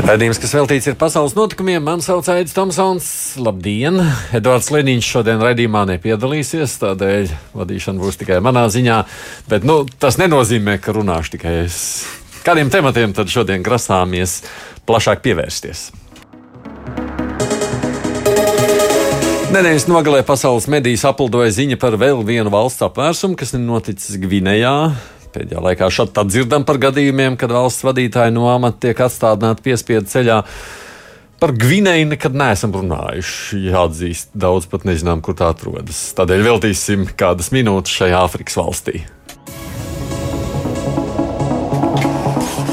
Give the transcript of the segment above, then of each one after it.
Raidījums, kas veltīts ir pasaules notikumiem. Mani sauc Aits Tomsons. Labdien! Edvards Liniņš šodien raidījumā nepiedalīsies, tādēļ vadīšana būs tikai manā ziņā. Bet nu, tas nenozīmē, ka runāšu tikai es. Kādiem tematiem tad šodien grasāmies plašāk pievērsties? Nedēļas nogalē pasaules medijas apldoja ziņa par vēl vienu valsts apvērsumu, kas ir noticis Gvinējā. Pēdējā laikā šādi tad dzirdam par gadījumiem, kad valsts vadītāji no amata tiek atstādināti piespiedu ceļā. Par Gvinēju nekad neesam runājuši. Jāatzīst, daudz pat nezinām, kur tā atrodas. Tādēļ veltīsim kādas minūtes šajā Āfrikas valstī.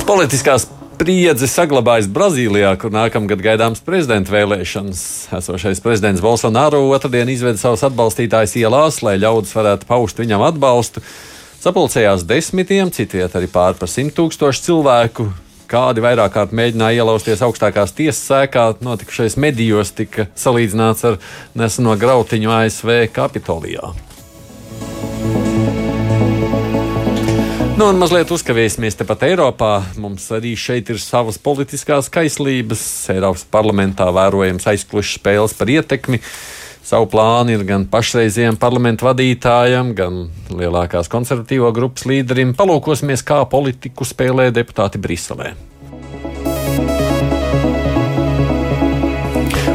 Politiskās spriedzi saglabājas Brazīlijā, kur nākamgad gaidāms prezidenta vēlēšanas. Esošais prezidents Bolsonaro otrdien izveda savus atbalstītājus ielās, lai ļaudis varētu paust viņam atbalstu. Sapulcējās desmitiem, citviet arī pār par simt tūkstošu cilvēku. Kādi vairāk kārt mēģināja ielausties augstākās tiesas sēkā, notikušais medijos tika salīdzināts ar neseno grautiņu ASV Kapitolijā. Nu, un mazliet uzkavēsimies tepat Eiropā. Mums arī šeit ir savas politiskās kaislības. Eiropas parlamentā vērojams aizklušas spēles par ietekmi. Savu plānu ir gan pašreizējiem parlamentu vadītājam, gan lielākās konservatīvo grupas līderim. Palūkosimies, kā politiku spēlē deputāti Briselē.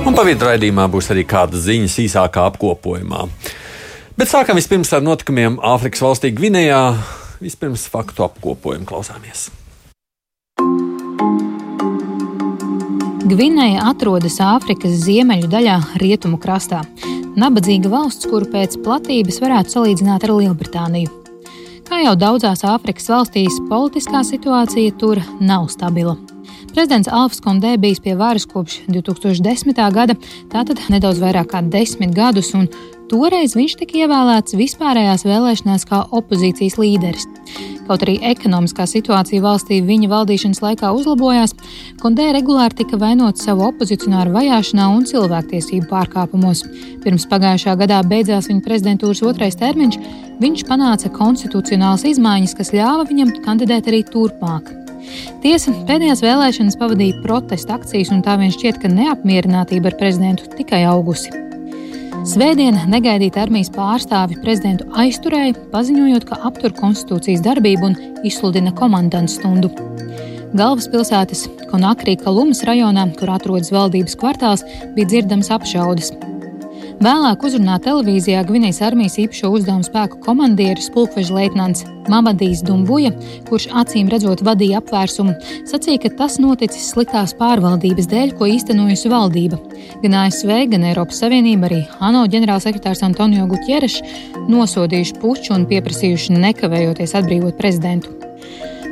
Un pa vidu raidījumā būs arī kādas ziņas īsākā apkopojumā. Bet sākam vispirms ar notikumiem Āfrikas valstī Gvinējā. Vispirms faktu apkopojumu klausāmies. Gvinēja atrodas Āfrikas ziemeļu daļā, rietumu krastā. Nabadzīga valsts, kuru pēc platības varētu salīdzināt ar Lielbritāniju. Kā jau daudzās Āfrikas valstīs, politiskā situācija tur nav stabila. Prezidents Alfs Kondē bijis pie varas kopš 2010. gada, tātad nedaudz vairāk kā desmit gadus, un Toreiz viņš tika ievēlēts vispārējās vēlēšanās kā opozīcijas līderis. Kaut arī ekonomiskā situācija valstī viņa valdīšanas laikā uzlabojās, Kondē regulāri tika vainots savu opozicionāru vajāšanā un cilvēktiesību pārkāpumos. Pirms pagājušā gadā beidzās viņa prezidentūras otrais termiņš, viņš panāca konstitucionālas izmaiņas, kas ļāva viņam kandidēt arī turpmāk. Tiesa, pēdējās vēlēšanas pavadīja protesta akcijas, un tā vien šķiet, ka neapmierinātība ar prezidentu tikai augusi. Svētdien negaidīti armijas pārstāvi prezidentu aizturēja, paziņojot, ka aptur konstitūcijas darbību un izsludina komandantu stundu. Galvaspilsētas Konakrī Kalumas rajonā, kur atrodas valdības kvartāls, bija dzirdamas apšaudes. Vēlāk uzrunā televīzijā Gvinējas armijas īpašo uzdevumu spēku komandieris pulkveža leitnants Mamadijs Dumbuja, kurš acīm redzot vadīja apvērsumu, sacīja, ka tas noticis sliktās pārvaldības dēļ, ko īstenojusi valdība. Gan ASV, gan Eiropas Savienība, arī ANO ģenerālsekretārs Antonio Gutierrešs nosodījuši puču un pieprasījuši nekavējoties atbrīvot prezidentu.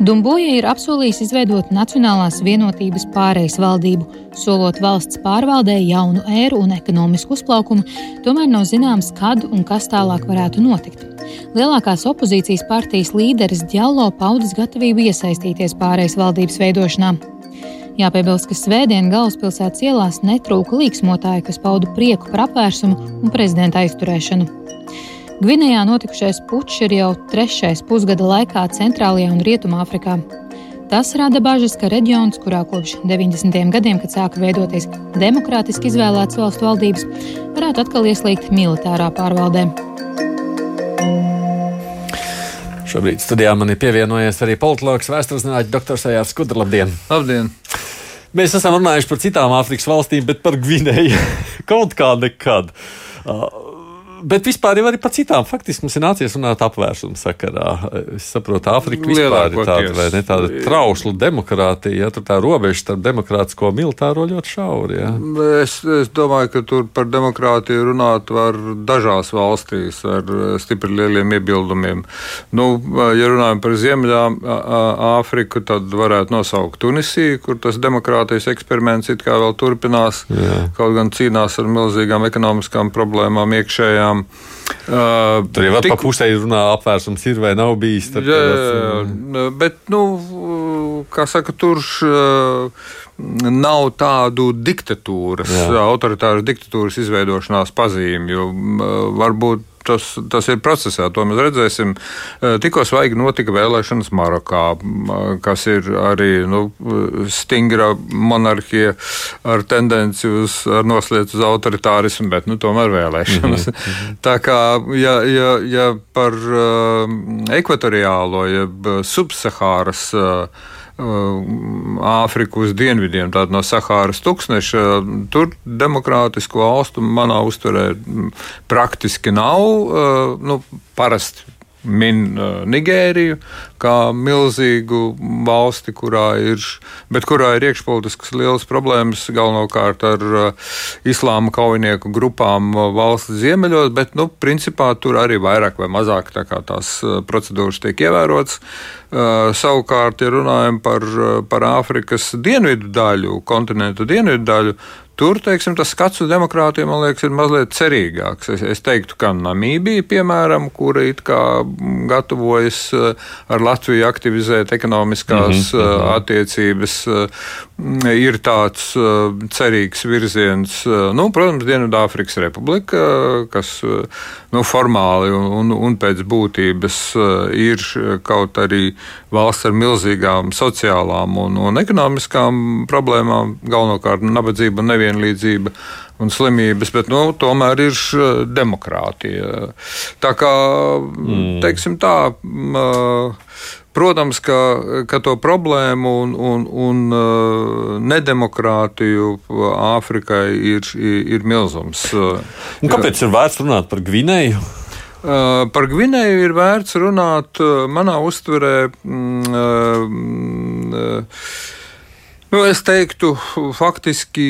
Dumbuja ir apsolījis izveidot Nacionālās vienotības pārejas valdību, solot valsts pārvaldē jaunu ēru un ekonomisku uzplaukumu, tomēr nav zināms, kad un kas tālāk varētu notikt. Lielākās opozīcijas partijas līderis Djallo paudis gatavību iesaistīties pārejas valdības veidošanā. Jāpiebilst, ka svētdien galvaspilsētas ielās netrūka līksmotāji, kas pauda prieku par apvērsumu un prezidenta aizturēšanu. Gvinējā notikušais pučs ir jau trešais pusgada laikā Centrālajā un Rietumāfrikā. Tas rada bažas, ka reģions, kurā kopš 90. gadiem, kad sāka veidoties demokrātiski izvēlētas valstu valdības, varētu atkal ieslīgt militārā pārvaldē. Šobrīd studijā man ir pievienojies arī politologs, vēsturnieks, doktors Ejārs Skudra. Labdien! Labdien! Mēs esam runājuši par citām Āfrikas valstīm, bet par Gvinēju kaut kā nekad. Uh, bet vispār jau arī par citām. Faktiski mums ir nācies runāt apvērsuma sakarā. Es saprotu, Āfrika vispār ir tāda, vai ne, tāda trausla demokrātija, ja tur tā robeža starp demokrātisko un militāro ļoti šaura. Ja. Es, es domāju, ka tur par demokrātiju runāt var dažās valstīs ar stipri lieliem iebildumiem. Nu, ja runājam par Ziemeļā Āfriku, tad varētu nosaukt Tunisiju, kur tas demokrātijas eksperiments it kā vēl turpinās, Jā. kaut gan cīnās ar milzīgām ekonomiskām problēmām iekšējām lietām. Uh, Tur jau tik... pa pusē runā apvērsums ir vai nav bijis. Jā, jā, bet, nu, kā saka, tur. Uh, nav tādu diktatūras, autoritāras diktatūras izveidošanās pazīmju. Varbūt tas, tas ir procesā, to mēs redzēsim. Tikko svaigi notika vēlēšanas Marokā, kas ir arī nu, stingra monarhija ar tendenci uz noslēdz uz autoritārismu, bet nu, tomēr vēlēšanas. Mm -hmm. Tā kā ja, ja, ja par uh, ekvatoriālo, jeb subsahāras uh, Āfriku uz dienvidiem, tāda no Sahāras tūkstneša. Tur demokrātisku valstu manā uzturē praktiski nav. Nu, parasti min uh, Nigēriju kā milzīgu valsti, kurā ir, kurā ir iekšpolitiskas lielas problēmas, galvenokārt ar uh, islāma kaujinieku grupām uh, valsts ziemeļos, bet, nu, principā tur arī vairāk vai mazāk tā tās uh, procedūras tiek ievērotas. Savukārt, ja runājam par, par Āfrikas dienvidu daļu, kontinentu dienvidu daļu, Tur teiksim, tas skats uz demokrātiem, man liekas, ir mazliet cerīgāks. Es, es teiktu, ka Namībija, piemēram, kura it kā gatavojas eh, ar Latviju aktivizēt ekonomiskās mm -hmm. attiecības, eh, ir tāds cerīgs virziens. Nu, protams, Dienvidāfrikas Republika, kas nu, formāli un, un, pēc būtības ir kaut arī valsts ar milzīgām sociālām un, un ekonomiskām problēmām, galvenokārt nabadzība un nevienlīdzība nevienlīdzība un slimības, bet nu, tomēr ir demokrātija. Tā kā, mm. teiksim tā, Protams, ka, ka to problēmu un, un, un nedemokrātiju Āfrikai ir, ir, milzums. Un kāpēc ir vērts runāt par Gvinēju? Par Gvinēju ir vērts runāt manā uztverē. Mm, uh, Nu, es teiktu, faktiski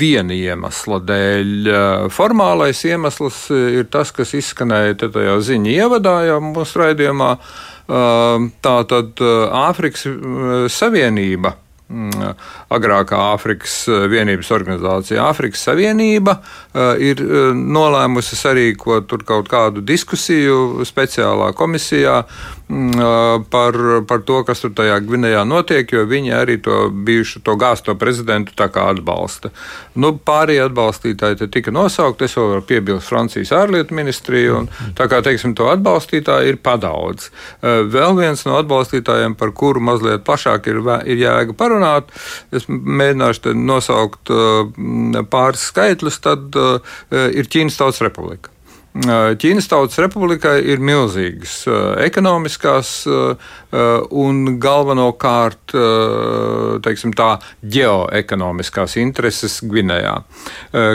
viena iemesla dēļ. Formālais iemesls ir tas, kas izskanēja tajā ziņā ievadā jau mūsu raidījumā. Tā tad Āfrikas Savienība Mm, agrākā Āfrikas eh, vienības organizācija, Āfrikas Savienība, eh, ir eh, nolēmusi sarīkot kaut kādu diskusiju speciālā komisijā mm, par, par to, kas tur tajā Gvinējā notiek, jo viņi arī to bijušo to gāsto prezidentu tā kā atbalsta. Nu, pārējie atbalstītāji te tika nosaukti, es vēl varu piebilst Francijas ārlietu ministriju, un tā kā, teiksim, to atbalstītāji ir padaudz. Vēl viens no atbalstītājiem, par kuru mazliet plašāk ir, ir jēga parunāt. Es mēģināšu nosaukt uh, pāris skaitļus. Tad ir Ķīnas Tautas Republika. Ķīnas Tautas Republikai ir milzīgas ekonomiskās un galvenokārt teiksim, tā, ģeoekonomiskās intereses Gvinējā.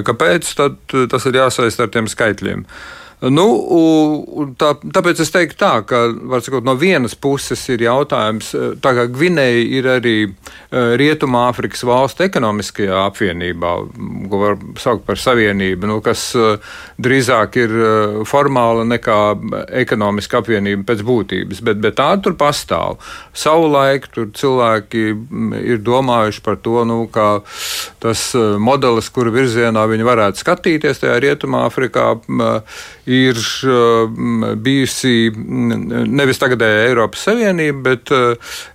Kāpēc tas ir jāsaist ar tiem skaitļiem? Uh, Nu, tā, tāpēc es teiktu, tā, ka sakot, no vienas puses ir jautājums, e, tā kā Gvinēja ir arī e, Rietumāfrikas valstu ekonomiskajā apvienībā, ko var saukt par savienību, nu, kas e, drīzāk ir formāla nekā ekonomiska apvienība pēc būtības, bet, bet tā tur pastāv. Savulaik tur cilvēki ir domājuši par to, nu, kā tas modelis, kuru virzienā viņi varētu skatīties tajā Rietumāfrikā ir bijusi nevis tagadēja Eiropas Savienība, bet e,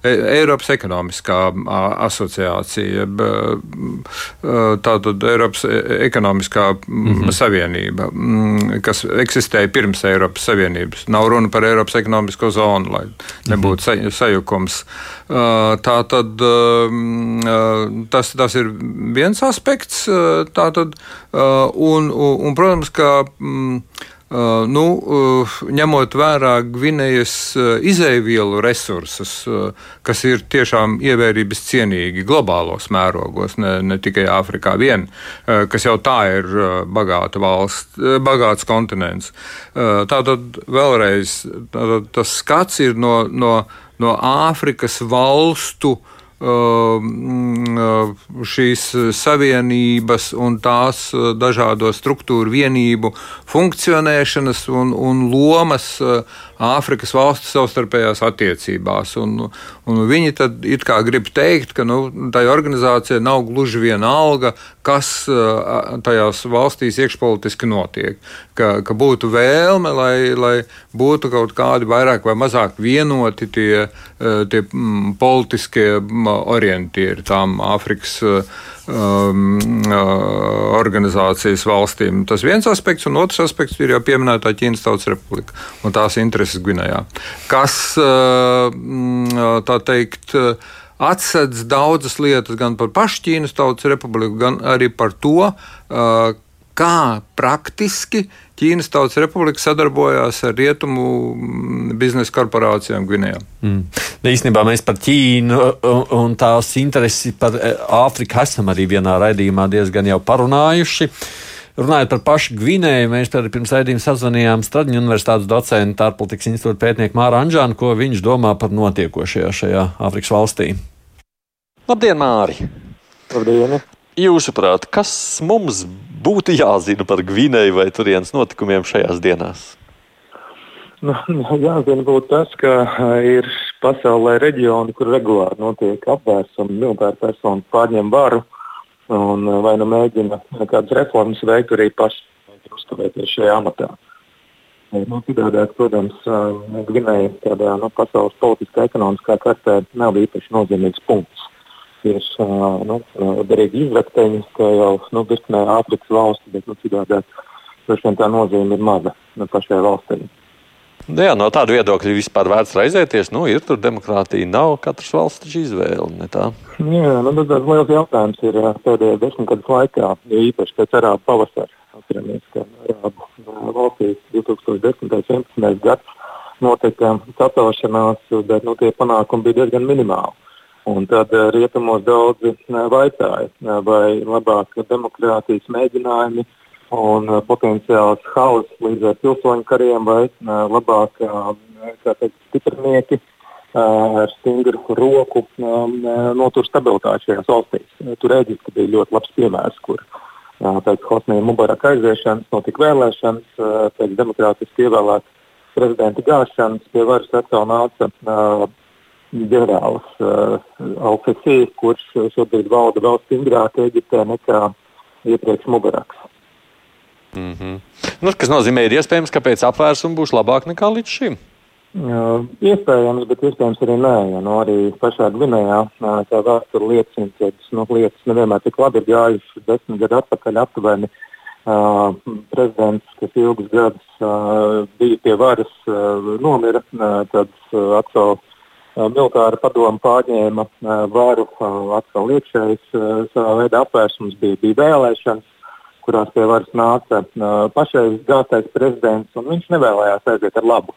Eiropas ekonomiskā asociācija, uh, tātad Eiropas e, ekonomiskā mm -hmm. savienība, kas eksistēja pirms Eiropas Savienības. Nav runa par Eiropas ekonomisko zonu, lai nebūtu mm -hmm. sajukums. Tā tad tas, tas ir viens aspekts, tātad, un, un, un protams, ka nu, uh, ņemot vērā Gvinējas uh, izēvielu resursus, kas ir tiešām ievērības cienīgi globālos mērogos, ne, ne tikai Āfrikā vien, kas jau tā ir bagāta valsts, bagāts kontinents. Tātad vēlreiz tātad tas skats ir no, no, no Āfrikas valstu šīs savienības un tās dažādo struktūru vienību funkcionēšanas un, un lomas Āfrikas valstu savstarpējās attiecībās. Un, un viņi tad it kā grib teikt, ka nu, tai organizācijai nav gluži viena alga, kas tajās valstīs iekšpolitiski notiek. Ka, ka būtu vēlme, lai, lai būtu kaut kādi vairāk vai mazāk vienoti tie, tie politiskie orientieri tām Āfrikas um, organizācijas valstīm. Tas viens aspekts, un otrs aspekts ir jau pieminētā Ķīnas Tautas Republika un tās intereses Gvinējā. Kas tā teikt atsedz daudzas lietas gan par pašu Ķīnas Tautas Republiku, gan arī par to, kā praktiski Ķīnas Tautas Republika sadarbojās ar rietumu mm, biznesa korporācijām Gvinējā. Mm. Īstenībā mēs par Ķīnu un tās interesi par e, Āfriku esam arī vienā raidījumā diezgan jau parunājuši. Runājot par pašu Gvinēju, mēs arī pirms raidījuma sazvanījām Straģiņu universitātes docentu, ārpolitikas institūta pētnieku Māru Anžānu, ko viņš domā par notiekošajā šajā Āfrikas valstī. Labdien, Māri! Labdien! Jūsuprāt, kas mums būtu jāzina par Gvinēju vai turienes notikumiem šajās dienās? Nu, jāzina būtu tas, ka ir pasaulē reģioni, kur regulāri notiek apvērsumi, militāri personas pārņem varu un vai nu mēģina kādas reformas veikt, arī paši uzturēties šajā amatā. Nu, Citādāk, protams, Gvinēja tādā nu, pasaules politiskā, ekonomiskā kartē nav īpaši nozīmīgs punkts tieši nu, derīgi izvērtēji, ka jau nu, virknē Āfrikas valsts, bet nu, citādi droši vien tā nozīme ir maza nu, pašai valstī. Nu jā, no tāda viedokļa vispār vērts raizēties. Nu, ir tur demokrātija, nav katras valsts izvēle. Jā, nu, tas liels jautājums ir pēdējā desmitgades laikā, jo īpaši pēc arābu pavasara. Atceramies, ka arābu valstīs 2010. un 2011. gads notika sacelšanās, bet nu, tie panākumi bija diezgan minimāli. Un tad eh, rietumos daudzi eh, vaicāja, eh, vai labāk demokrātijas mēģinājumi un potenciāls hauss līdz ar pilsoņu kariem, vai labāk teikt, stiprinieki ar stingru roku notur stabilitāti šajās valstīs. Tur Eģipte bija ļoti labs piemērs, kur pēc Hosnija Mubaraka aiziešanas notika vēlēšanas, pēc demokrātiski ievēlētas prezidenta gāšanas pie varas atkal nāca ģenerālis uh, Alfesī, kurš šobrīd valda vēl stingrāk Eģiptē nekā iepriekš Mubaraks. Mm -hmm. nu, kas nozīmē, ir iespējams, ka pēc apvērsuma būs labāk nekā līdz šim? Uh, iespējams, bet iespējams arī nē. Ja, nu, arī pašā Gvinējā uh, tā vēsture liecina, ka nu, lietas nevienmēr tik labi ir gājušas desmit gadu atpakaļ aptuveni. Uh, prezidents, kas ilgus gadus uh, bija pie varas, uh, nomira. Uh, tad uh, atkal militāra padoma pārņēma varu atkal iekšējais savā veidā apvērsums, bija, bija vēlēšanas, kurās pie varas nāca pašais gāztais prezidents, un viņš nevēlējās aiziet ar labu.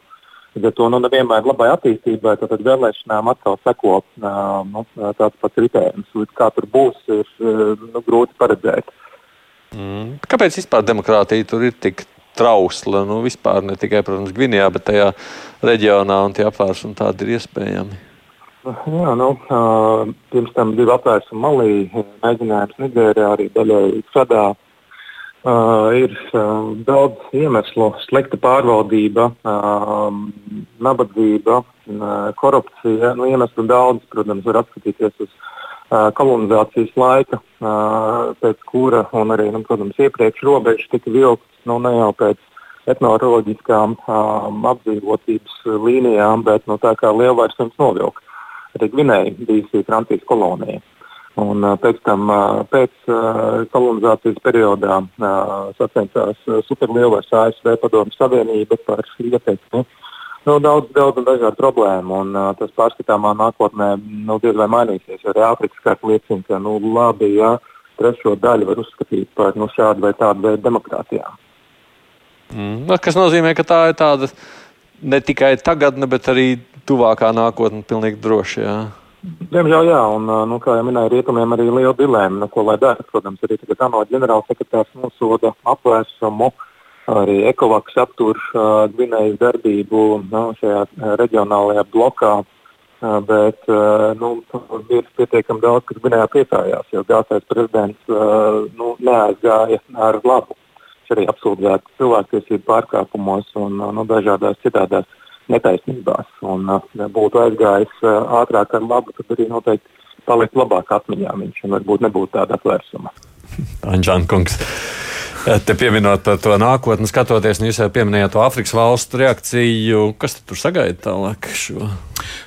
Līdz ar to nu, nevienmēr labai attīstībai, tad vēlēšanām atkal seko nu, tāds pats ritējums. Kā tur būs, ir nu, grūti paredzēt. Mm. Kāpēc vispār demokrātija tur ir tik trausla. Nu, vispār ne tikai, protams, Gvinijā, bet tajā reģionā un tie apvērsumi tādi ir iespējami. Jā, nu, uh, pirms tam bija apvērsumi Malī, mēģinājums Nigērijā, arī daļai Sadā. Uh, ir uh, daudz iemeslu, slikta pārvaldība, uh, nabadzība, uh, korupcija. Nu, iemeslu daudz, protams, var atskatīties uz uh, kolonizācijas laika, uh, pēc kura, un arī, nu, protams, iepriekš robežas tika vilktas nu, ne jau pēc etnoloģiskām um, apdzīvotības līnijām, bet nu, tā kā lielvairs viņas novilka. Arī Gvinēja bija Francijas kolonija. Un, pēc tam, pēc kolonizācijas periodā sacensās superlielvairs ASV Padomju Savienība par ietekmi. Nu, daudz, daudz dažādu problēmu, un uh, tas pārskatāmā nākotnē nu, diez vai mainīsies. Arī Āfrikas kārta liecina, ka nu, labi, ja trešo daļu var uzskatīt par nu, šādu vai tādu veidu demokrātijām. Mm. Kas nozīmē, ka tā ir tāda ne tikai tagadne, bet arī tuvākā nākotne, pilnīgi droši. Jā. Diemžēl, jā, un, nu, kā jau minēju, rietumiem arī liela dilēma, nu, ko lai dara. Protams, arī tagad ANO ģenerālsekretārs nosoda apvērsumu, arī Ekovaks aptur uh, Gvinējas darbību nu, šajā reģionālajā blokā. bet nu, bija pietiekami daudz, kas Gvinējā priecājās, jo gāztais prezidents nu, neaizgāja ar labu. Viņš arī apsūdzēts cilvēktiesību pārkāpumos un nu, dažādās citādās netaisnībās. Un, ja būtu aizgājis ātrāk ar labu, tad arī noteikti palikt labāk atmiņā viņš un varbūt nebūtu tāda apvērsuma. Anģēna kungs. Te pieminot par to nākotni, skatoties, nu jūs jau pieminējāt to Āfrikas valstu reakciju. Kas tur sagaida tālāk? Šo?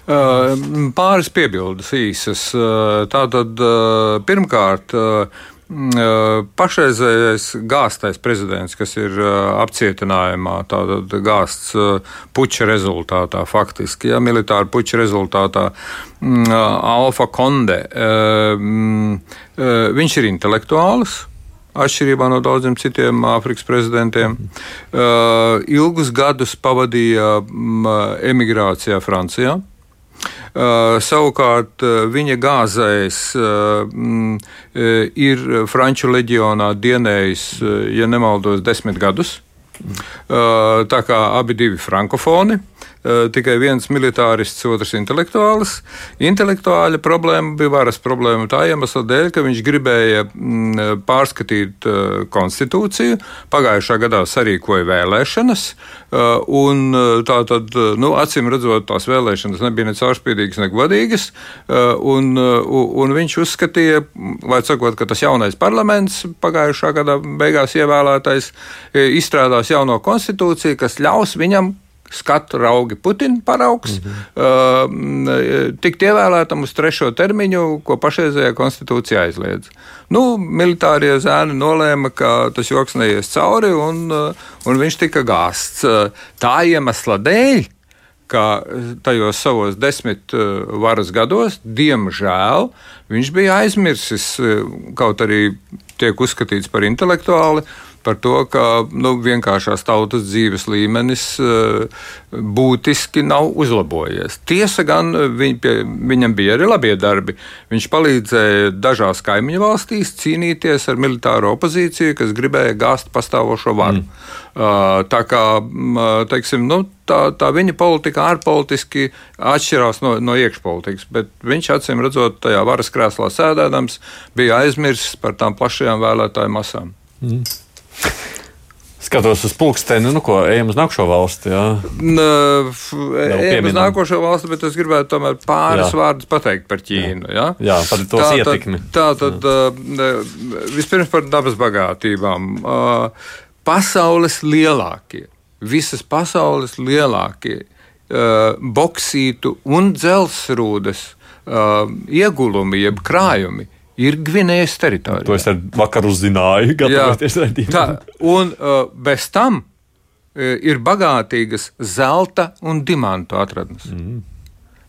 Uh, pāris piebildes īsas. Uh, tātad, uh, pirmkārt, pašreizējais gāztais prezidents, kas ir apcietinājumā, tātad gāzts puča rezultātā, faktiski, ja, militāra puča rezultātā, mm, Alfa Konde, mm, viņš ir intelektuāls atšķirībā no daudziem citiem Āfrikas prezidentiem. Ilgus gadus pavadīja emigrācijā Francijā. Uh, savukārt uh, viņa gāzējs uh, mm, ir Franču leģionā dienējis, ja nemaldos, desmit gadus. Tā kā abi divi frankofoni. Eh, tikai viens militārists, otrs intelektuālis. Intelektuāļa problēma bija varas problēma tā iemesla dēļ, ka viņš gribēja mm, pārskatīt eh, konstitūciju. Pagājušā gadā sarīkoja vēlēšanas, eh, un tā tad, nu, acīm redzot, tās vēlēšanas nebija ne caurspīdīgas, ne godīgas, un, un viņš uzskatīja, vai sakot, ka tas jaunais parlaments pagājušā gada beigās ievēlētais izstrādās jauno konstitūciju, kas ļaus viņam skatu raugi Putina paraugs, mm -hmm. uh, tikt ievēlētam uz trešo termiņu, ko pašreizējā konstitūcija aizliedz. Nu, militārie zēni nolēma, ka tas joks neies cauri, un, uh, un viņš tika gāsts. Uh, tā iemesla dēļ, ka tajos savos desmit varas gados, diemžēl, viņš bija aizmirsis, kaut arī tiek uzskatīts par intelektuāli, par to, ka nu, vienkāršās tautas dzīves līmenis uh, būtiski nav uzlabojies. Tiesa gan viņ, pie, viņam bija arī labie darbi. Viņš palīdzēja dažās kaimiņu valstīs cīnīties ar militāro opozīciju, kas gribēja gāzt pastāvošo varu. Mm. Uh, tā kā teiksim, nu, tā, tā viņa politika ārpolitiski atšķirās no, no iekšpolitikas, bet viņš acīm redzot, tajā varas krēslā sēdēdams, bija aizmirsis par tām plašajām vēlētāju masām. Mm. Skatos uz pulksteni, nu, ko ejam uz nākošo valsti. Jā, ejam uz nākošo valsti, bet es gribētu tomēr pāris jā. vārdus pateikt par Ķīnu. Jā, jā par to ietekmi. Tā tad vispirms par dabas bagātībām. Pasaules lielākie, visas pasaules lielākie boksītu un dzelzsrūdas iegulumi, jeb krājumi ir Gvinējas teritorija. To es vakar uzzināju, gatavoties redzējumam. Un uh, bez tam uh, ir bagātīgas zelta un dimantu atradnes. Mm.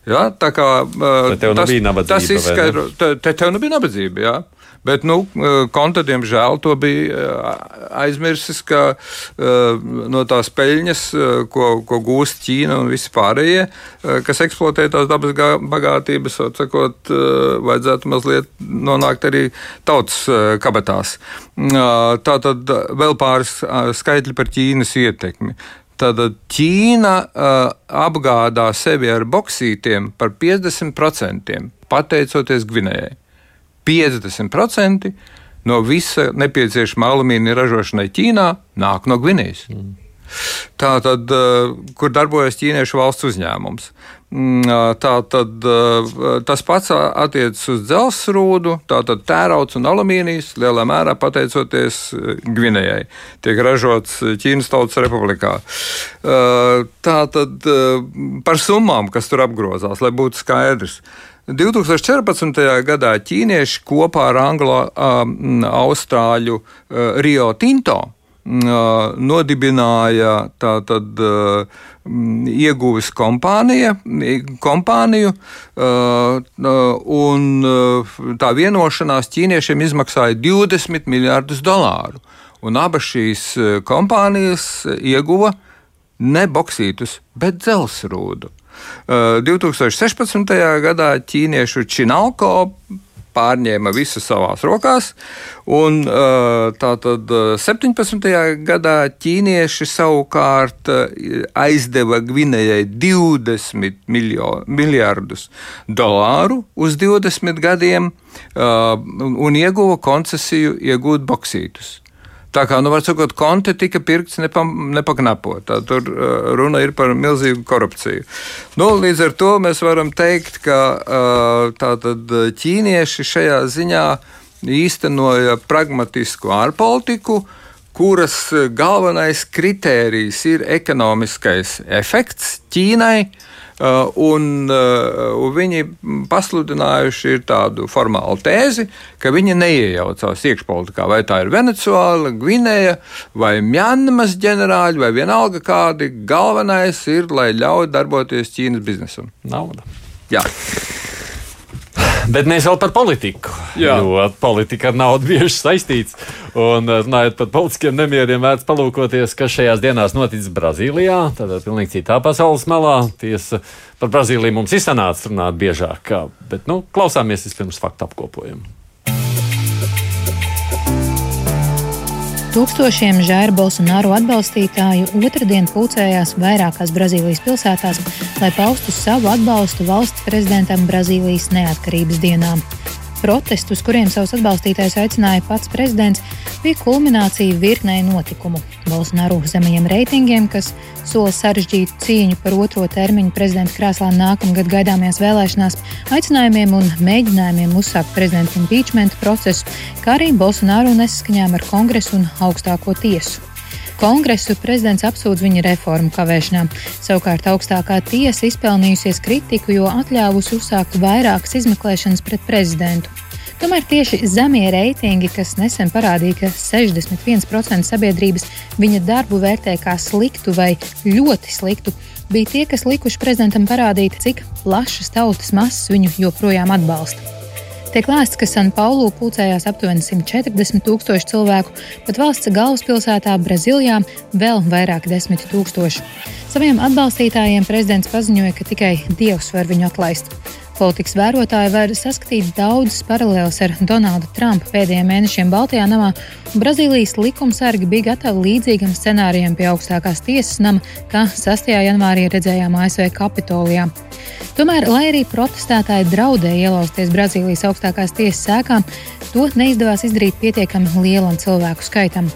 Ja, tā kā uh, tas, tas izskaidro, te, te tev nebija nabadzība. Ja? Bet nu, Konta, diemžēl, to bija eh, aizmirsis, ka eh, no tās peļņas, ko, ko gūst Ķīna un visi pārējie, kas eksploatē tās dabas bagātības, sakot, vajadzētu mazliet nonākt arī tautas kabatās. Tā tad vēl pāris skaitļi par Ķīnas ietekmi. Tad Ķīna uh, apgādā sevi ar boksītiem par 50% pateicoties Gvinējai. 50% no visa nepieciešamā alumīnija ražošanai Ķīnā nāk no Gvinējas. Mm. Tā tad, eh, kur darbojas ķīniešu valsts uzņēmums. Mm, tā tad eh, tas pats attiecas uz dzelzceļa, tātad tērauds un alumīnijas lielā mērā pateicoties eh, Gvinējai. Tiek ražots Ķīnas Tautas Republikā. Tā tad par summām, kas tur apgrozās, lai būtu skaidrs. 2014. gadā ķīnieši kopā ar anglo-austrāļu Rio Tinto nodibināja tātad ieguvis kompānija, kompāniju, un tā vienošanās ķīniešiem izmaksāja 20 miljardus dolāru. Un abas šīs kompānijas ieguva ne boksītus, bet dzelzrūdu. 2016. gadā ķīniešu Činālko pārņēma visu savās rokās. Un, tātad 17. gadā ķīnieši savukārt aizdeva Gvinējai 20 miljo, miljardus dolāru uz 20 gadiem un ieguva koncesiju iegūt boksītus. Tā kā, nu, var sakot, konte tika pirkts nepa, nepaknapot. Tā, tur runa ir par milzīgu korupciju. Nu, līdz ar to mēs varam teikt, ka tātad ķīnieši šajā ziņā īstenoja pragmatisku ārpolitiku, kuras galvenais kritērijs ir ekonomiskais efekts Ķīnai. Uh, un, uh, un viņi pasludinājuši tādu formālu tēzi, ka viņi neiejaucās iekšpolitikā. Vai tā ir Venecuāla, Gvinēja vai Mjanmas ģenerāļi vai vienalga kādi. Galvenais ir, lai ļauj darboties Ķīnas biznesam. Nauda. Jā. Bet mēs vēl par politiku. Jā. Jo politika ar naudu bieži saistīts. Un eh, runājot par politiskiem nemieriem, vērts palūkoties, kas šajās dienās noticis Brazīlijā. Tad pilnīgi citā pasaules malā. Tiesa par Brazīliju mums izsanāca runāt biežāk. Bet nu, klausāmies vispirms faktu apkopojumu. Tūkstošiem Žēra Bolsonaro atbalstītāju otrdien pulcējās vairākās Brazīlijas pilsētās, lai paustu savu atbalstu valsts prezidentam Brazīlijas neatkarības dienām. Protestus, kuriem savus atbalstītājus aicināja pats prezidents, bija kulminācija virknei notikumu. Bolsonaro zemajiem reitingiem, kas sola sarežģītu cīņu par otro termiņu prezidenta krēslā nākamgad gaidāmajās vēlēšanās, aicinājumiem un mēģinājumiem uzsākt prezidenta impeachment procesu, kā arī Bolsonaro nesaskaņām ar kongresu un augstāko tiesu. Kongresu prezidents apsūdz viņa reformu kavēšanā. Savukārt augstākā tiesa izpelnījusies kritiku, jo atļāvusi uzsākt vairākas izmeklēšanas pret prezidentu. Tomēr tieši zemie reitingi, kas nesen parādīja, ka 61% sabiedrības viņa darbu vērtē kā sliktu vai ļoti sliktu, bija tie, kas likuši prezidentam parādīt, cik plašas tautas masas viņu joprojām atbalsta. Tiek lēsts, ka Sanpaulu pulcējās aptuveni 140 tūkstoši cilvēku, bet valsts galvaspilsētā Brazīlijā vēl vairāk desmit tūkstoši. Saviem atbalstītājiem prezidents paziņoja, ka tikai Dievs var viņu atlaist. Politikas vērotāji var saskatīt daudzas paralēlas ar Donalda Trumpa pēdējiem mēnešiem Baltijā namā, Brazīlijas likumsargi bija gatavi līdzīgam scenārijam pie augstākās tiesas nama, kā 6. janvārī redzējām ASV Kapitolijā. Tomēr, lai arī protestētāji draudēja ielausties Brazīlijas augstākās tiesas sēkām, to neizdevās izdarīt pietiekami lielam cilvēku skaitam.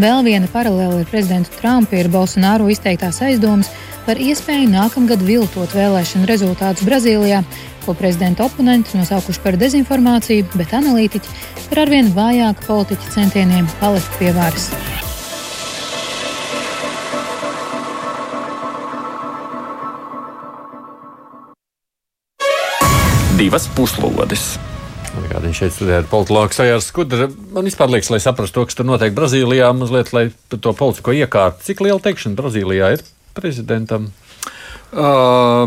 Vēl viena paralēla ar prezidentu Trumpu ir Bolsonaro izteiktās aizdomas par iespēju nākamgad viltot vēlēšanu rezultātus Brazīlijā, ko prezidenta oponenti nosaukuši par dezinformāciju, bet analītiķi par arvien vājāku politiķu centieniem palikt pie varas. Divas puslodes. Kāda viņš šeit studēja ar politologu Sajārs Skudra. Man vispār liekas, lai saprastu to, kas tur notiek Brazīlijā, mazliet, lai par to politisko iekārtu. Cik liela teikšana Brazīlijā ir prezidentam? Uh,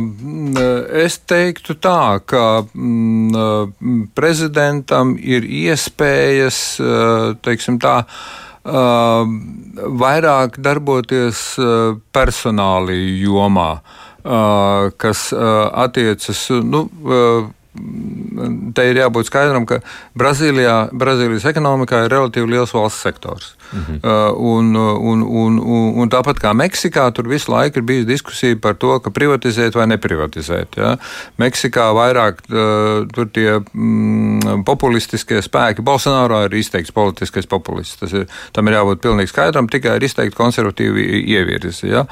es teiktu tā, ka mm, uh, prezidentam ir iespējas, uh, teiksim tā, vairāk darboties personālī jomā, kas attiecas, nu, te ir jābūt skaidram, ka Brazīlijā, Brazīlijas ekonomikā ir relatīvi liels valsts sektors. Mhm. Uh, un, un, un, un, un tāpat kā Meksikā, tur visu laiku ir bijusi diskusija par to, ka privatizēt vai neprivatizēt. Ja? Meksikā vairāk uh, tur tie mm, populistiskie spēki, Bolsonaro ir izteikts politiskais populists. Tas ir, tam ir jābūt pilnīgi skaidram, tikai ir izteikti konservatīvi ievirzi. Ja?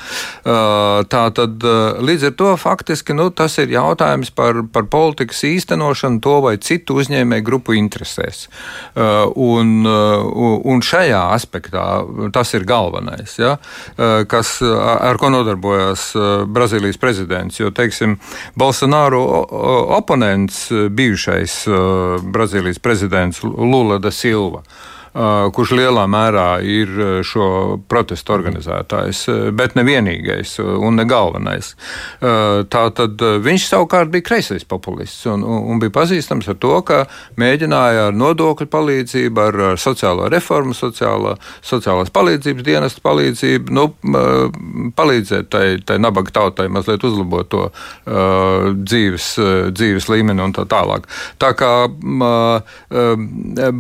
Uh, tā tad līdz ar to faktiski nu, tas ir jautājums par, par politikas īstenošanu to vai citu uzņēmēju grupu interesēs. Un, un šajā aspektā aspektā. Tas ir galvenais, ja, eh, kas, ar ko nodarbojas eh, Brazīlijas prezidents. Jo, teiksim, Bolsonaro oponents, bijušais eh, Brazīlijas prezidents Lula da Silva. Kurš lielā mērā ir šo protestu organizētājs, bet ne vienīgais un ne galvenais. Tā tad viņš savukārt bija kreisais populists un, un bija pazīstams ar to, ka mēģināja ar nodokļu palīdzību, ar sociālo reformu, sociālā, sociālās palīdzības dienestu palīdzību, nu, palīdzēt tai, tai nabaga tautai mazliet uzlabot to uh, dzīves, dzīves līmeni un tā tālāk. Tā kā uh,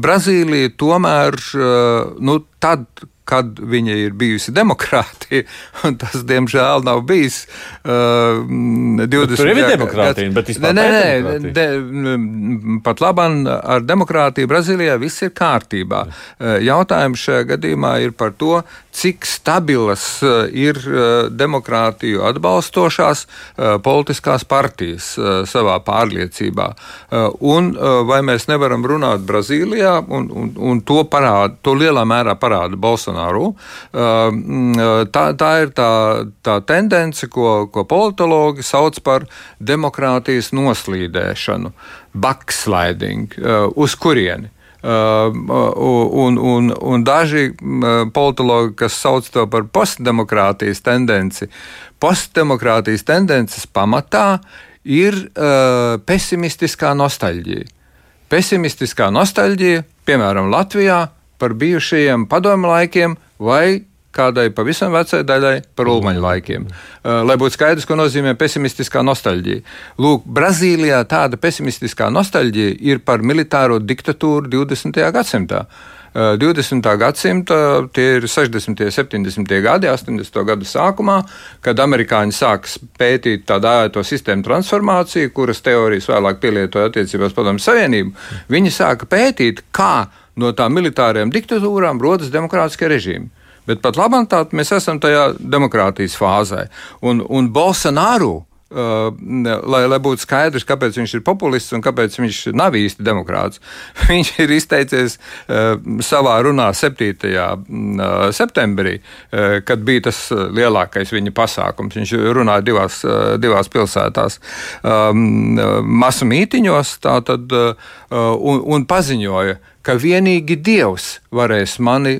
Brazīlija tomēr, uh, nu, tad, kad viņa ir bijusi demokrātija, un tas, diemžēl, nav bijis uh, 20. Tur ir demokrātija, bet vispār nē, nē, nē, de, pat labam ar demokrātiju Brazīlijā viss ir kārtībā. Uh, jautājums šajā gadījumā ir par to, cik stabilas uh, ir uh, demokrātiju atbalstošās politiskās partijas savā pārliecībā. Un vai mēs nevaram runāt Brazīlijā, un, un, un to, parāda, to lielā mērā parāda Bolsonaro. Bolsonaru. Uh, tā, tā ir tā, tā tendence, ko, ko politologi sauc par demokrātijas noslīdēšanu, backsliding, uz kurieni. Uh, un, un, un daži politologi, kas sauc to par postdemokrātijas tendenci, postdemokrātijas tendences pamatā ir uh, pesimistiskā nostalģija. Pesimistiskā nostalģija, piemēram, Latvijā, par bijušajiem padomu laikiem vai kādai pavisam vecai daļai par ulmaņu laikiem. Uh, lai būtu skaidrs, ko nozīmē pesimistiskā nostalģija. Lūk, Brazīlijā tāda pesimistiskā nostalģija ir par militāro diktatūru 20. gadsimtā. 20. Uh, gadsimta, tie ir 60. un 70. gadi, 80. gadu sākumā, kad amerikāņi sāks pētīt tādu ēto sistēmu transformāciju, kuras teorijas vēlāk pielietoja attiecībās Padomju Savienību. Viņi sāka pētīt, kā no tām militārajām diktatūrām rodas demokrātiskie režīmi. Bet pat labāk mēs esam tajā demokrātijas fāzē. Un, un Bolsonaro Uh, lai, lai būtu skaidrs, kāpēc viņš ir populists un kāpēc viņš nav īsti demokrāts. Viņš ir izteicies uh, savā runā 7. Uh, septembrī, uh, kad bija tas lielākais viņa pasākums. Viņš runāja divās, divās pilsētās, um, masu mītiņos, tātad, un, un paziņoja, ka vienīgi Dievs varēs mani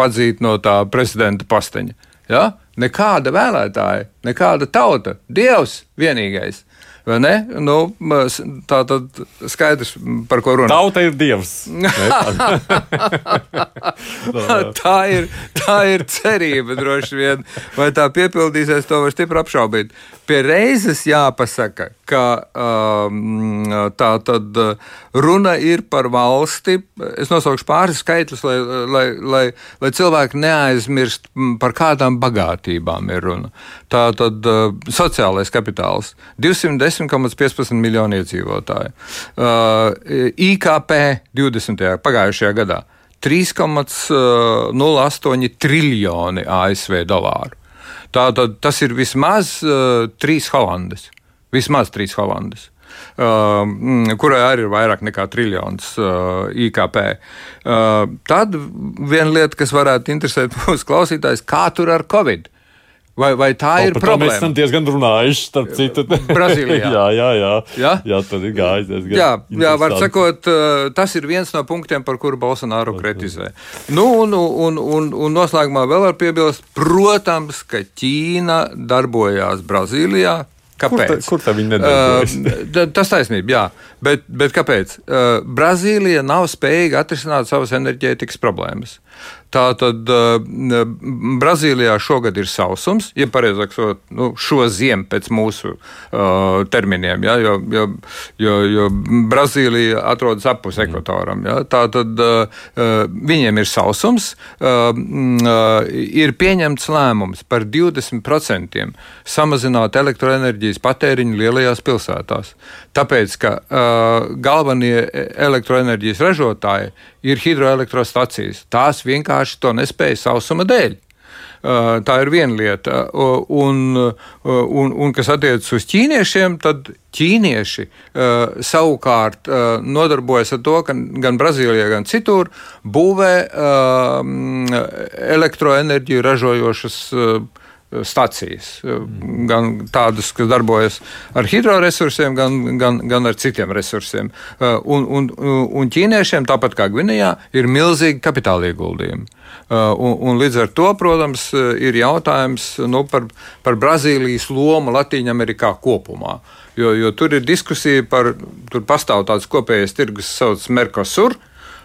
padzīt no tā prezidenta posteņa. Ja? Nekāda vēlētāja, nekāda tauta, Dievs vienīgais. Nu, tā tad skaidrs, par ko runā. Tauta ir dievs. tā, ir, tā ir cerība, droši vien. Vai tā piepildīsies, to var stipri apšaubīt. Pie reizes jāpasaka, ka um, tā tad runa ir par valsti. Es nosaukšu pāris skaitļus, lai, lai, lai, lai cilvēki neaizmirst, par kādām bagātībām ir runa. Tā tad uh, sociālais kapitāls - 210,15 miljoni iedzīvotāju. Uh, IKP 20. pagājušajā gadā - 3,08 triljoni ASV dolāru. Tātad tas ir vismaz uh, trīs Holandas. Vismaz trīs Holandas. Uh, kurai arī ir vairāk nekā triljons uh, IKP. Uh, tad viena lieta, kas varētu interesēt mūsu klausītājus, kā tur ar Covid. Vai, vai tā o, ir problēma? Mēs esam diezgan runājuši, starp citu. Brazīlijā. jā, jā, jā. Jā, jā tad ir gājis diezgan. Jā, jā var sakot, tas ir viens no punktiem, par kuru Bolsonaro kritizē. Nu, un, un, un, un noslēgumā vēl var piebilst, protams, ka Ķīna darbojās Brazīlijā, Kāpēc? Kur, tā, kur tā viņi nedarbojas? Uh, tas taisnība, jā. Bet, bet kāpēc? Uh, Brazīlija nav spējīga atrisināt savas enerģētikas problēmas. Tātad uh, Brazīlijā šogad ir sausums, ja pareizāk sakot, nu, šo ziemu pēc mūsu uh, terminiem, ja, jo, jo, jo, jo Brazīlija atrodas apus ekvatoram. Ja, tātad uh, viņiem ir sausums, uh, uh, ir pieņemts lēmums par 20% samazināt elektroenerģijas patēriņu lielajās pilsētās. Tāpēc, ka uh, galvenie elektroenerģijas ražotāji ir hidroelektrostacijas. Tās vienkārši to nespēja sausuma dēļ. Uh, tā ir viena lieta. Uh, un, uh, un, un kas attiecas uz ķīniešiem, tad ķīnieši savukārt nodarbojas ar to, ka gan Brazīlijā, gan citur būvē elektroenerģiju ražojošas stacijas. Gan tādas, kas darbojas ar hidroresursiem, gan, gan, gan ar citiem resursiem. Un, un, un ķīniešiem, tāpat kā Gvinējā, ir milzīgi kapitāla ieguldījumi. Un, un līdz ar to, protams, ir jautājums nu, par, par Brazīlijas lomu Latvijā-Amerikā kopumā. Jo, jo tur ir diskusija par, tur pastāv tāds kopējais tirgus, kas saucas Mercosur.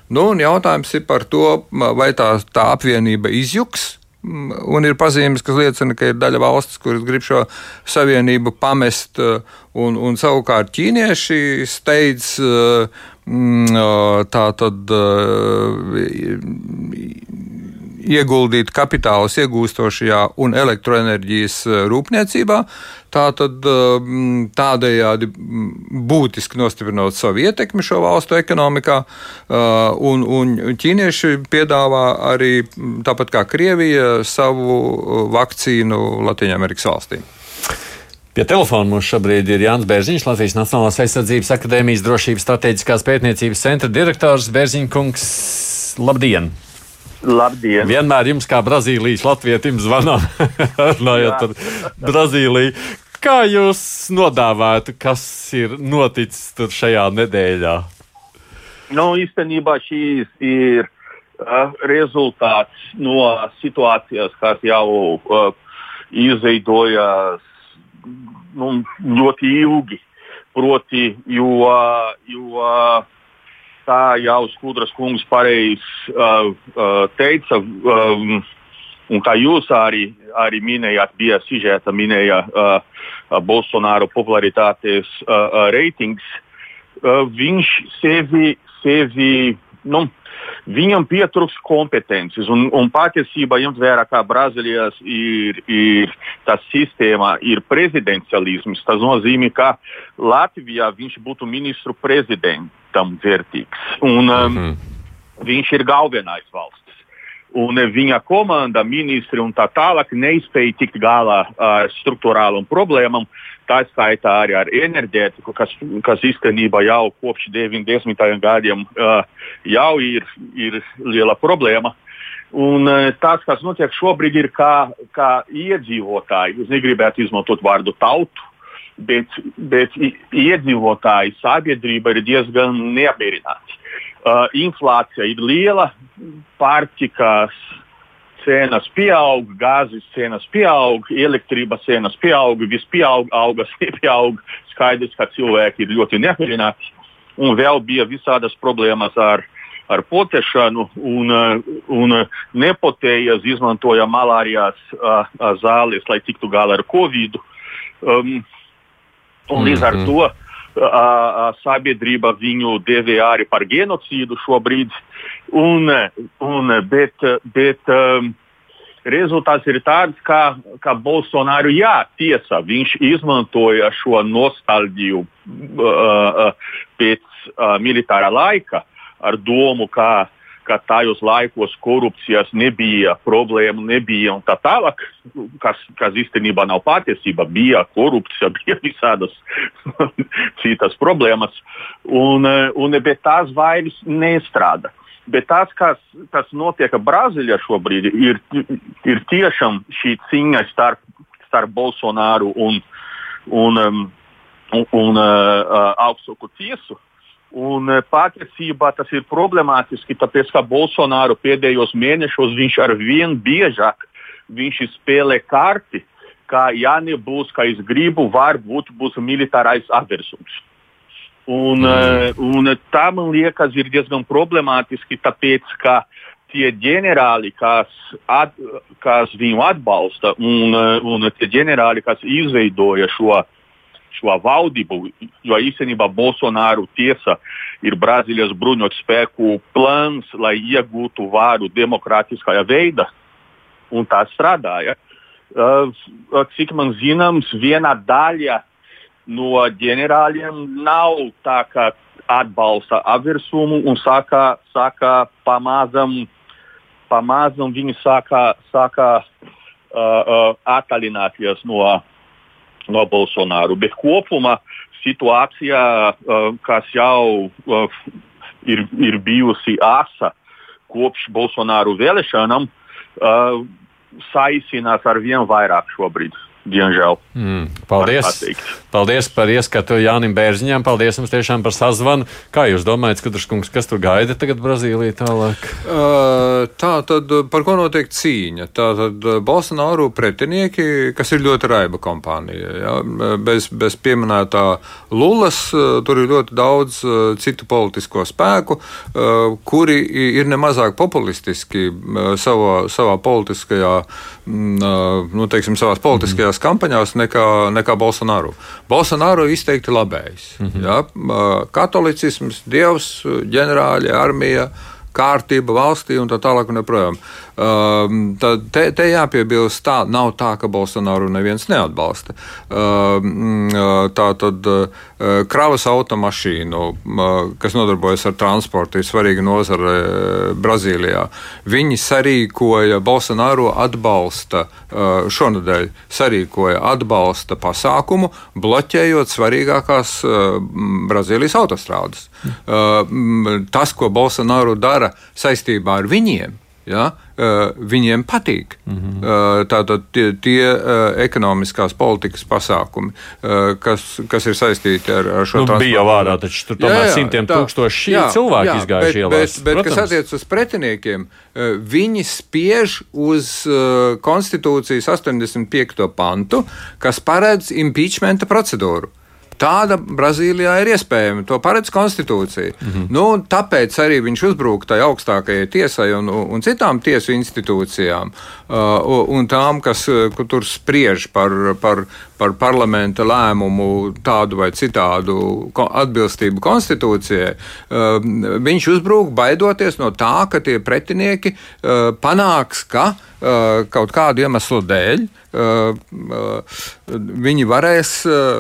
Nu, jautājums ir par to, vai tā, tā apvienība izjuks, Un ir pazīmes, kas liecina, ka ir daļa valsts, kuras grib šo savienību pamest, uh, un, un savukārt ķīnieši steidz uh, mm, uh, tā tad ieguldīt kapitālus iegūstošajā un elektroenerģijas eh, rūpniecībā. Tātad eh, tādējādi būtiski nostiprinot savu ietekmi šo valstu ekonomikā, eh, un, un ķīnieši piedāvā arī, tāpat kā Krievija, savu vakcīnu Latvijas-Amerikas valstīm. Pie telefona mums šobrīd ir Jānis Bērziņš, Latvijas Nacionālās aizsardzības akadēmijas drošības strateģiskās pētniecības centra direktors. Bērziņkungs, labdien! Labdien! Vienmēr jums, kā Brazīlijas latvietim, zvanām, runājot par Brazīliju. Kā jūs nodāvētu, kas ir noticis šajā nedēļā? Nu, īstenībā šīs ir uh, rezultāts no situācijas, kas jau uh, izveidojas nu, ļoti ilgi. Proti, jo, jo kā jau Skudras kungs pareizi uh, uh, teica, um, un kā jūs arī, arī minējāt, bija sižeta minēja uh, uh, Bolsonaro popularitātes uh, uh, reitings, uh, viņš sevi, sevi nu, Viņam pietrūks kompetences, un, un patiesībā ņemt vērā, kā Brazīlijas ir, ir tā sistēma, ir prezidencialisms. Tas nozīmē, ka Latvijā viņš būtu ministru prezidentam vērtīgs. Un, um, mm -hmm. Viņš ir galvenais valsts un viņa komanda, ministri un tā tālāk neizspēja tikt galā ar struktūrālām problēmām. Tā skaitā arī ar enerģētiku, kas, kas īstenībā jau kopš 90. gadiem uh, jau ir, ir liela problēma. Un, tas, kas notiek šobrīd, ir kā, kā iedzīvotāji. Es negribētu izmantot vārdu tautu, bet, bet iedzīvotāji sabiedrība ir diezgan neapmierināti. Uh, inflācija ir liela, pārtikas cenas pieaug, gāzes cenas pieaug, elektrības cenas pieaug, viss pieaug, algas nepieaug. Skaidrs, ka cilvēki ir ļoti neapmierināti. Un vēl bija visādas problēmas ar, ar potēšanu, un, un nepotējas izmantoja malārijas uh, zāles, lai tiktu galā ar covid. Um, un līdz ar mhm. to a, a sabiedrība viņu devē arī par genocīdu šobrīd. Un, un, bet, bet um, rezultāts ir tāds, ka, ka Bolsonaro, jā, tiesa, viņš izmantoja šo nostalģiju uh, pēc uh, militārā laika ar domu, ka ka tajos laikos korupcijas nebija, problēmu nebija un tā tālāk, kas, kas īstenībā nav patiesība. Bija korupcija, bija visādas citas problēmas, un, un, bet tās vairs nestrādā. Bet tas, kas, kas notiek Brazīlijā šobrīd, ir, ir tiešām šī cīņa starp, starp Bolsonaru un, un, um, un, un uh, augstāko tiesu. Un e, patiesībā tas ir problemātiski, tāpēc ka Bolsonaro pēdējos mēnešos viņš ar vien biežāk viņš spēlē karti, ka ja nebūs, kā es gribu, varbūt būs militārais aversums. Un, mm. un tā man liekas ir diezgan problemātiski, tāpēc ka tie ģenerāli, kas, at, kas viņu atbalsta, un, e, un tie ģenerāli, kas izveidoja šo uh, šo valdību, jo īstenībā Bolsonaro tiesa ir Brazīlijas bruņotu spēku plāns, lai iegūtu varu demokrātiskajā veidā, un tā strādāja. Uh, cik man zināms, viena daļa no ģenerāļiem nav tā, ka atbalsta apvērsumu un saka, saka pamazam, pamazam viņi saka, saka uh, uh, attālināties no no Bolsonaro. Bet kopumā situācija, uh, kas jau uh, ir, ir bijusi asa kopš Bolsonaro vēlēšanām, uh, saisinās ar vien vairāk šobrīd. Diemžēl. Mm, paldies! Paldies par ieskatu Jānim Bērziņam. Paldies jums tiešām par sazvanu. Kā jūs domājat, Skudraškungs, kas tur gaida tagad Brazīlijā tālāk? Uh, tā tad par ko notiek cīņa? Tā tad Bolsonaro pretinieki, kas ir ļoti raiba kompānija. Ja? Bez, bez pieminētā Lulas, tur ir ļoti daudz citu politisko spēku, kuri ir nemazāk populistiski savā, savā politiskajā, nu, teiksim, savās politiskajās politiskajās kampaņās nekā, nekā Bolsonaro. Bolsonaro ir izteikti labējs. Mm -hmm. ja? Katolicisms, dievs, ģenerāļi, armija kārtība valstī un tā tālāk. Un joprojām. Um, tad te, te jāpiebilst, tā nav tā, ka Bolsonaru neviens neatbalsta. Um, tā tad kravas automašīnu, kas nodarbojas ar transportu, ir svarīga nozare Brazīlijā. Viņi sarīkoja Bolsonaru atbalsta šonadēļ sarīkoja atbalsta pasākumu, bloķējot svarīgākās Brazīlijas autostrādes. Tas, ko Bolsonaru dara saistībā ar viņiem, ja, viņiem patīk. Mm -hmm. Tātad tie, tie ekonomiskās politikas pasākumi, kas, kas ir saistīti ar, ar šo nu, bija vārā, taču tur tomēr jā, jā, simtiem tā, tūkstoši jā, cilvēku jā, izgājuši bet, ielās. Bet, bet kas attiec uz pretiniekiem, viņi spiež uz konstitūcijas 85. pantu, kas paredz impeachmenta procedūru. Tāda Brazīlijā ir iespējama. To paredz konstitūcija. Mm -hmm. nu, tāpēc arī viņš uzbruka tai augstākajai tiesai un, un citām tiesu institūcijām uh, un tām, kas tur spriež par, par, par parlamenta lēmumu tādu vai citādu atbilstību konstitūcijai. Uh, viņš uzbruka baidoties no tā, ka tie pretinieki uh, panāks, ka uh, kaut kādu iemeslu dēļ viņi varēs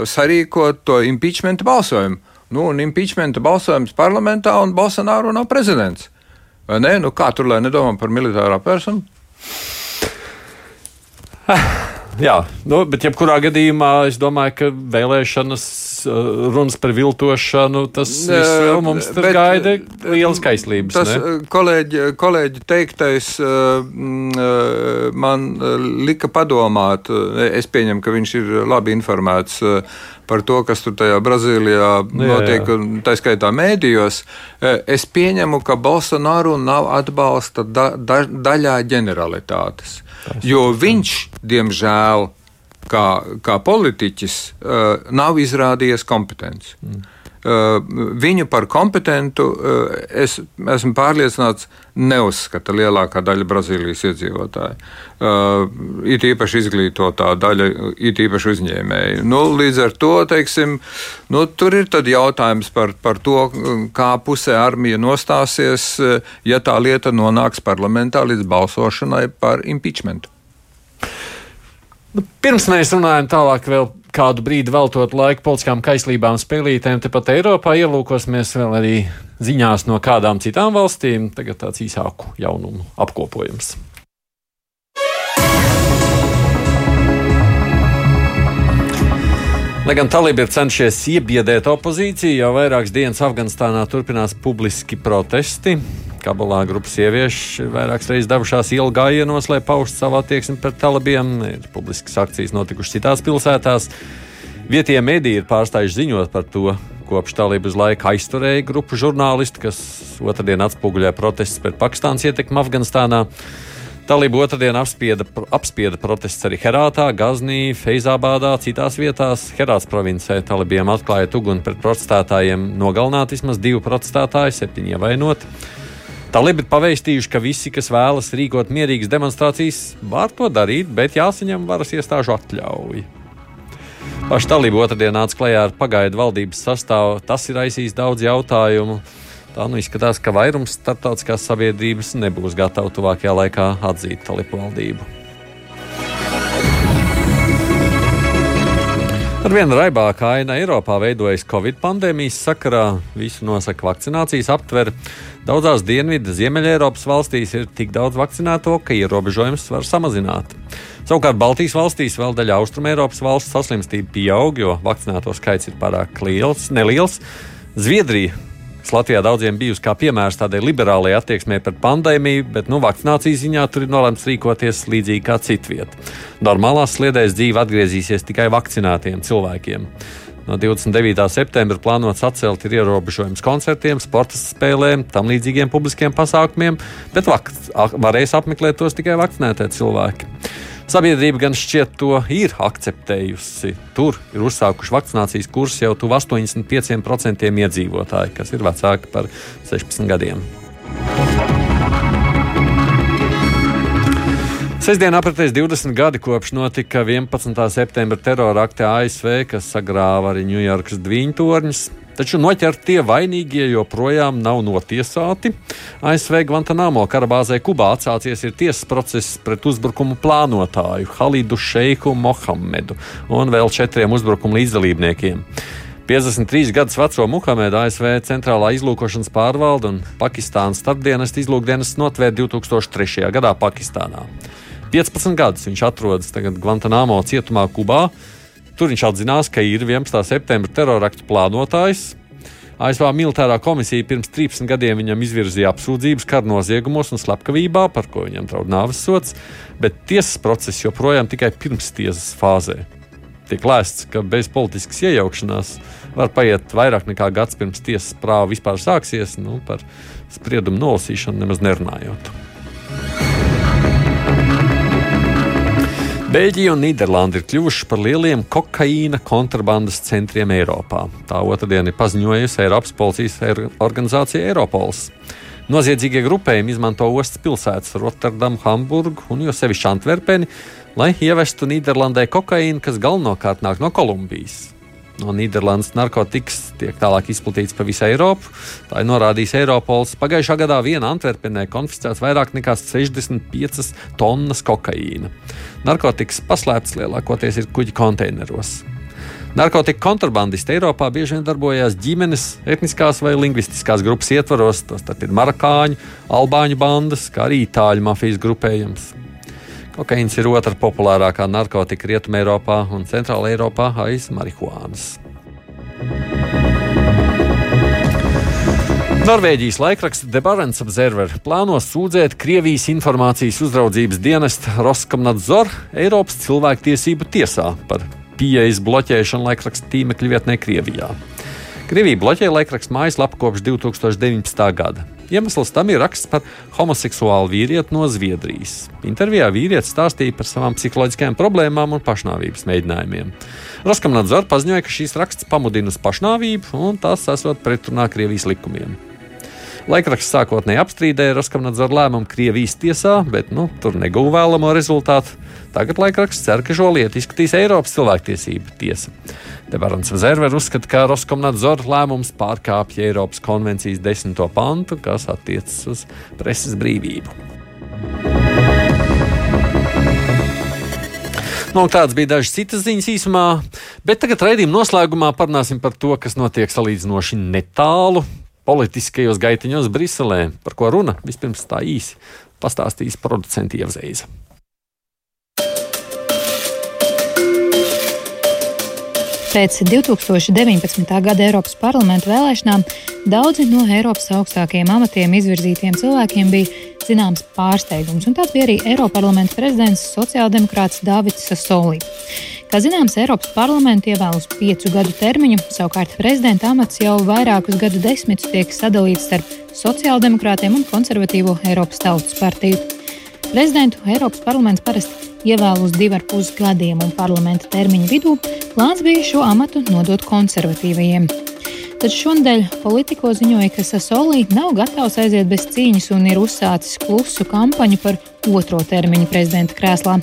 sarīkot to impeachment balsojumu. Nu, un impeachment balsojums parlamentā un Bolsonaro nav prezidents. Vai ne? Nu, kā tur lai nedomā par militārā personu? Jā, nu, bet jebkurā gadījumā es domāju, ka vēlēšanas uh, runas par viltošanu, tas vēl mums bet, gaida liels kaislības. Tas ne? kolēģi, kolēģi teiktais mm, man lika padomāt, es pieņemu, ka viņš ir labi informēts par to, kas tur tajā Brazīlijā jā, notiek, un tā skaitā mēdījos. Es pieņemu, ka Bolsonaro nav atbalsta da, da, daļā ģeneralitātes. Jo viņš, diemžēl, kā, kā politiķis, uh, nav izrādījies kompetents. Mm. Uh, viņu par kompetentu uh, es esmu pārliecināts, neuzskata lielākā daļa Brazīlijas iedzīvotāju. Uh, it īpaši izglītotā daļa, it īpaši uzņēmēji. Nu, līdz ar to, teiksim, nu, tur ir jautājums par, par to, kā pusē armija nostāsies, ja tā lieta nonāks parlamentā līdz balsošanai par impeachmentu. Nu, pirms mēs runājam tālāk, vēl kādu brīdi veltot laiku politiskām kaislībām, spēlītēm, tepat Eiropā ielūkosimies vēl arī ziņās no kādām citām valstīm. Tagad tāds īsāku jaunumu apkopojums. Lai gan talibi ir cenšies iebiedēt opozīciju, jau vairākas dienas Afganistānā turpinās publiski protesti. Kabulā grupas sieviešu ir vairākas reizes devušās ielu gājienos, lai paustu savu attieksmi pret talibiem. Ir publiskas akcijas notikušas citās pilsētās. Vietējie mediji ir pārstājuši ziņot par to, kopš talību uz laiku aizturēja grupu žurnālistu, kas otrdien atspoguļoja protestus pret Pakistānas ietekmi Afganistānā. Talība otrdien apspieda, apspieda protests arī Herātā, Gaznī, Feizābādā, citās vietās. Herāts provincē talībiem atklāja uguni pret protestētājiem, nogalināt vismaz divi protestētāji, septiņi ievainoti. Talibi ir pavēstījuši, ka visi, kas vēlas rīkot mierīgas demonstrācijas, var to darīt, bet jāsaņem varas iestāžu atļauja. Paši talība otrdien nāca klajā ar pagaidu valdības sastāvu. Tas ir aizsījis daudz jautājumu. Tā nu izskatās, ka vairums starptautiskās sabiedrības nebūs gatava tuvākajā laikā atzīt talibu valdību. Ar vien raibākā aina Eiropā veidojas Covid pandēmijas sakarā. Visu nosaka vakcinācijas aptver. Daudzās dienvidu Ziemeļ-Eiropas valstīs ir tik daudz vakcinēto, ka ierobežojums var samazināt. Savukārt Baltijas valstīs vēl daļa Austrumēropas valsts saslimstība pieaug, jo vakcinēto skaits ir pārāk liels, neliels. Zviedrija Latvijā daudziem bijusi kā piemērs tādai liberālajai attieksmē pret pandēmiju, bet nu, vakcinācijas ziņā tur ir nolemts rīkoties līdzīgi kā citviet. Normālās sliedēs dzīve atgriezīsies tikai vakcinētiem cilvēkiem. No 29. septembra plānots atcelt ir ierobežojums koncertiem, sporta spēlēm, tam līdzīgiem publiskiem pasākumiem, bet varēs apmeklēt tos tikai vakcinētie cilvēki. Sabiedrība gan šķiet to ir akceptējusi. Tur ir uzsākuši vakcinācijas kursus jau tuvu 85% iedzīvotāji, kas ir vecāki par 16 gadiem. Sestdienā apritēs 20 gadi kopš notika 11. septembra terora akta ASV, kas sagrāva arī Ņujorkas dviņu torņus. Taču noķertie vainīgie joprojām nav notiesāti. ASV Guantanamo karabāzē Kubā atsācies ir tiesas process pret uzbrukumu plānotāju Halidu Šeiku Mohamedu un vēl četriem uzbrukumu līdzdalībniekiem. 53 gadus veco Muhamedu ASV centrālā izlūkošanas pārvalde un Pakistānas starpdienas izlūkdienas notvēra 2003. gadā Pakistānā. 15 gadus viņš atrodas Guantanamo cietumā Kubā. Tur viņš atzinās, ka ir 11. septembra teroraktu plānotājs. ASV militārā komisija pirms 13 gadiem viņam izvirzīja apsūdzības kara noziegumos un slepkavībā, par ko viņam draud nāves sots, bet tiesas process joprojām tikai pirms tiesas fāzē. Tiek lēsts, ka bez politiskas iejaukšanās var paiet vairāk nekā gads pirms tiesas prāva vispār sāksies, nu, par spriedumu nolasīšanu nemaz nerunājot. Beļģija un Nīderlanda ir kļuvušas par lieliem kokaīna kontrabandas centriem Eiropā. Tā otrdien ir paziņojusi Eiropas policijas organizācija Eiropols. Noziedzīgie grupējumi izmanto ostas pilsētas Rotterdamu, Hamburgu un jo sevišķi Antverpeni, lai ievestu Nīderlandē kokaīnu, kas galvenokārt nāk no Kolumbijas no Nīderlandes narkotikas tiek tālāk izplatīts pa visu Eiropu. Tā ir norādījis Eiropols. Pagājušā gadā viena Antverpenē konfiscēts vairāk nekā 65 tonnas kokaīna. Narkotikas paslēptas lielākoties ir kuģi konteineros. Narkotika kontrabandisti Eiropā bieži vien darbojās ģimenes, etniskās vai lingvistiskās grupas ietvaros. Tas ir marakāņu, albāņu bandas, kā arī itāļu mafijas grupējums. Kokaīns ir otra populārākā narkotika Rietumē Eiropā un Centrālā Eiropā aiz marihuānas. Norvēģijas laikraksts The Barents Observer plāno sūdzēt Krievijas informācijas uzraudzības dienestu Roskomnadzor Eiropas cilvēktiesību tiesā par pieejas bloķēšanu laikraksta tīmekļa vietnē Krievijā. Krievija bloķē laikraksta mājaslapu kopš 2019. gada. Iemesls tam ir raksts par homoseksuālu vīrieti no Zviedrijas. Intervijā vīrietis stāstīja par savām psiholoģiskajām problēmām un pašnāvības mēģinājumiem. Roskomnadzor paziņoja, ka šīs raksts pamudina uz pašnāvību un tas esot pretrunā Krievijas likumiem. Laikraksts sākotnēji apstrīdēja Roskomnadzor lēmumu Krievijas tiesā, bet nu, tur neguva vēlamo rezultātu. Tagad laikraksts cer, ka šo lietu izskatīs Eiropas cilvēktiesība tiesa. Debarons Zerver uzskata, ka Roskomnadzor lēmums pārkāpja Eiropas konvencijas desmito pantu, kas attiecas uz preses brīvību. Nu, tādas bija dažas citas ziņas īsumā, bet tagad raidījuma noslēgumā parunāsim par to, kas notiek salīdzinoši netālu politiskajos gaitiņos Briselē. Par ko runa? Vispirms tā īsi pastāstīs producents Ievzeiza. Pēc 2019. gada Eiropas parlamenta vēlēšanām daudzi no Eiropas augstākajiem amatiem izvirzītiem cilvēkiem bija zināms pārsteigums, un tāds bija arī Eiroparlamenta prezidents sociāldemokrāts Dāvids Sasolī. Kā zināms, Eiropas parlamentu ievēl uz piecu gadu termiņu, savukārt prezidenta amats jau vairākus gadu desmitus tiek sadalīts starp sociāldemokrātiem un konservatīvo Eiropas Tautas partiju. Prezidentu Eiropas parlaments parasti ievēl uz divu ar pus gadiem, un parlamenta termiņa vidū plāns bija šo amatu nodot konservatīvajiem. Taču šonadēļ politiko ziņoja, ka Sasolī nav gatavs aiziet bez cīņas un ir uzsācis klusu kampaņu par otro termiņu prezidenta krēslā.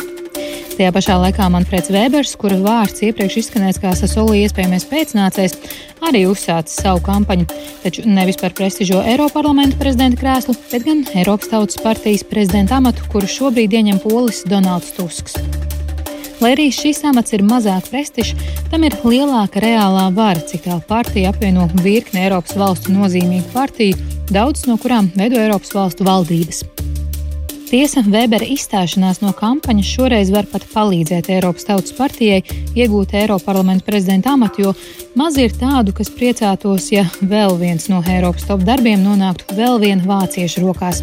Tajā pašā laikā Manfreds Vēbers, kura vārds iepriekš izskanējis kā Sasolī iespējamais pēcnācējs, arī uzsācis savu kampaņu, taču nevis par prestižo Eiroparlamenta prezidenta krēslu, bet gan Eiropas Tautas partijas prezidenta amatu, kuru šobrīd ieņem polis Donalds Tusks. Lai arī šis amats ir mazāk prestižs, tam ir lielāka reālā vara, cik tā partija apvieno virkni Eiropas valstu nozīmīgu partiju, daudz no kurām veido Eiropas valstu valdības. Tiesa, Vēbera izstāšanās no kampaņas šoreiz var pat palīdzēt Eiropas Tautas partijai iegūt Eiropas parlamenta prezidenta amatu, jo maz ir tādu, kas priecātos, ja vēl viens no Eiropas top darbiem nonāktu vēl viena vāciešu rokās.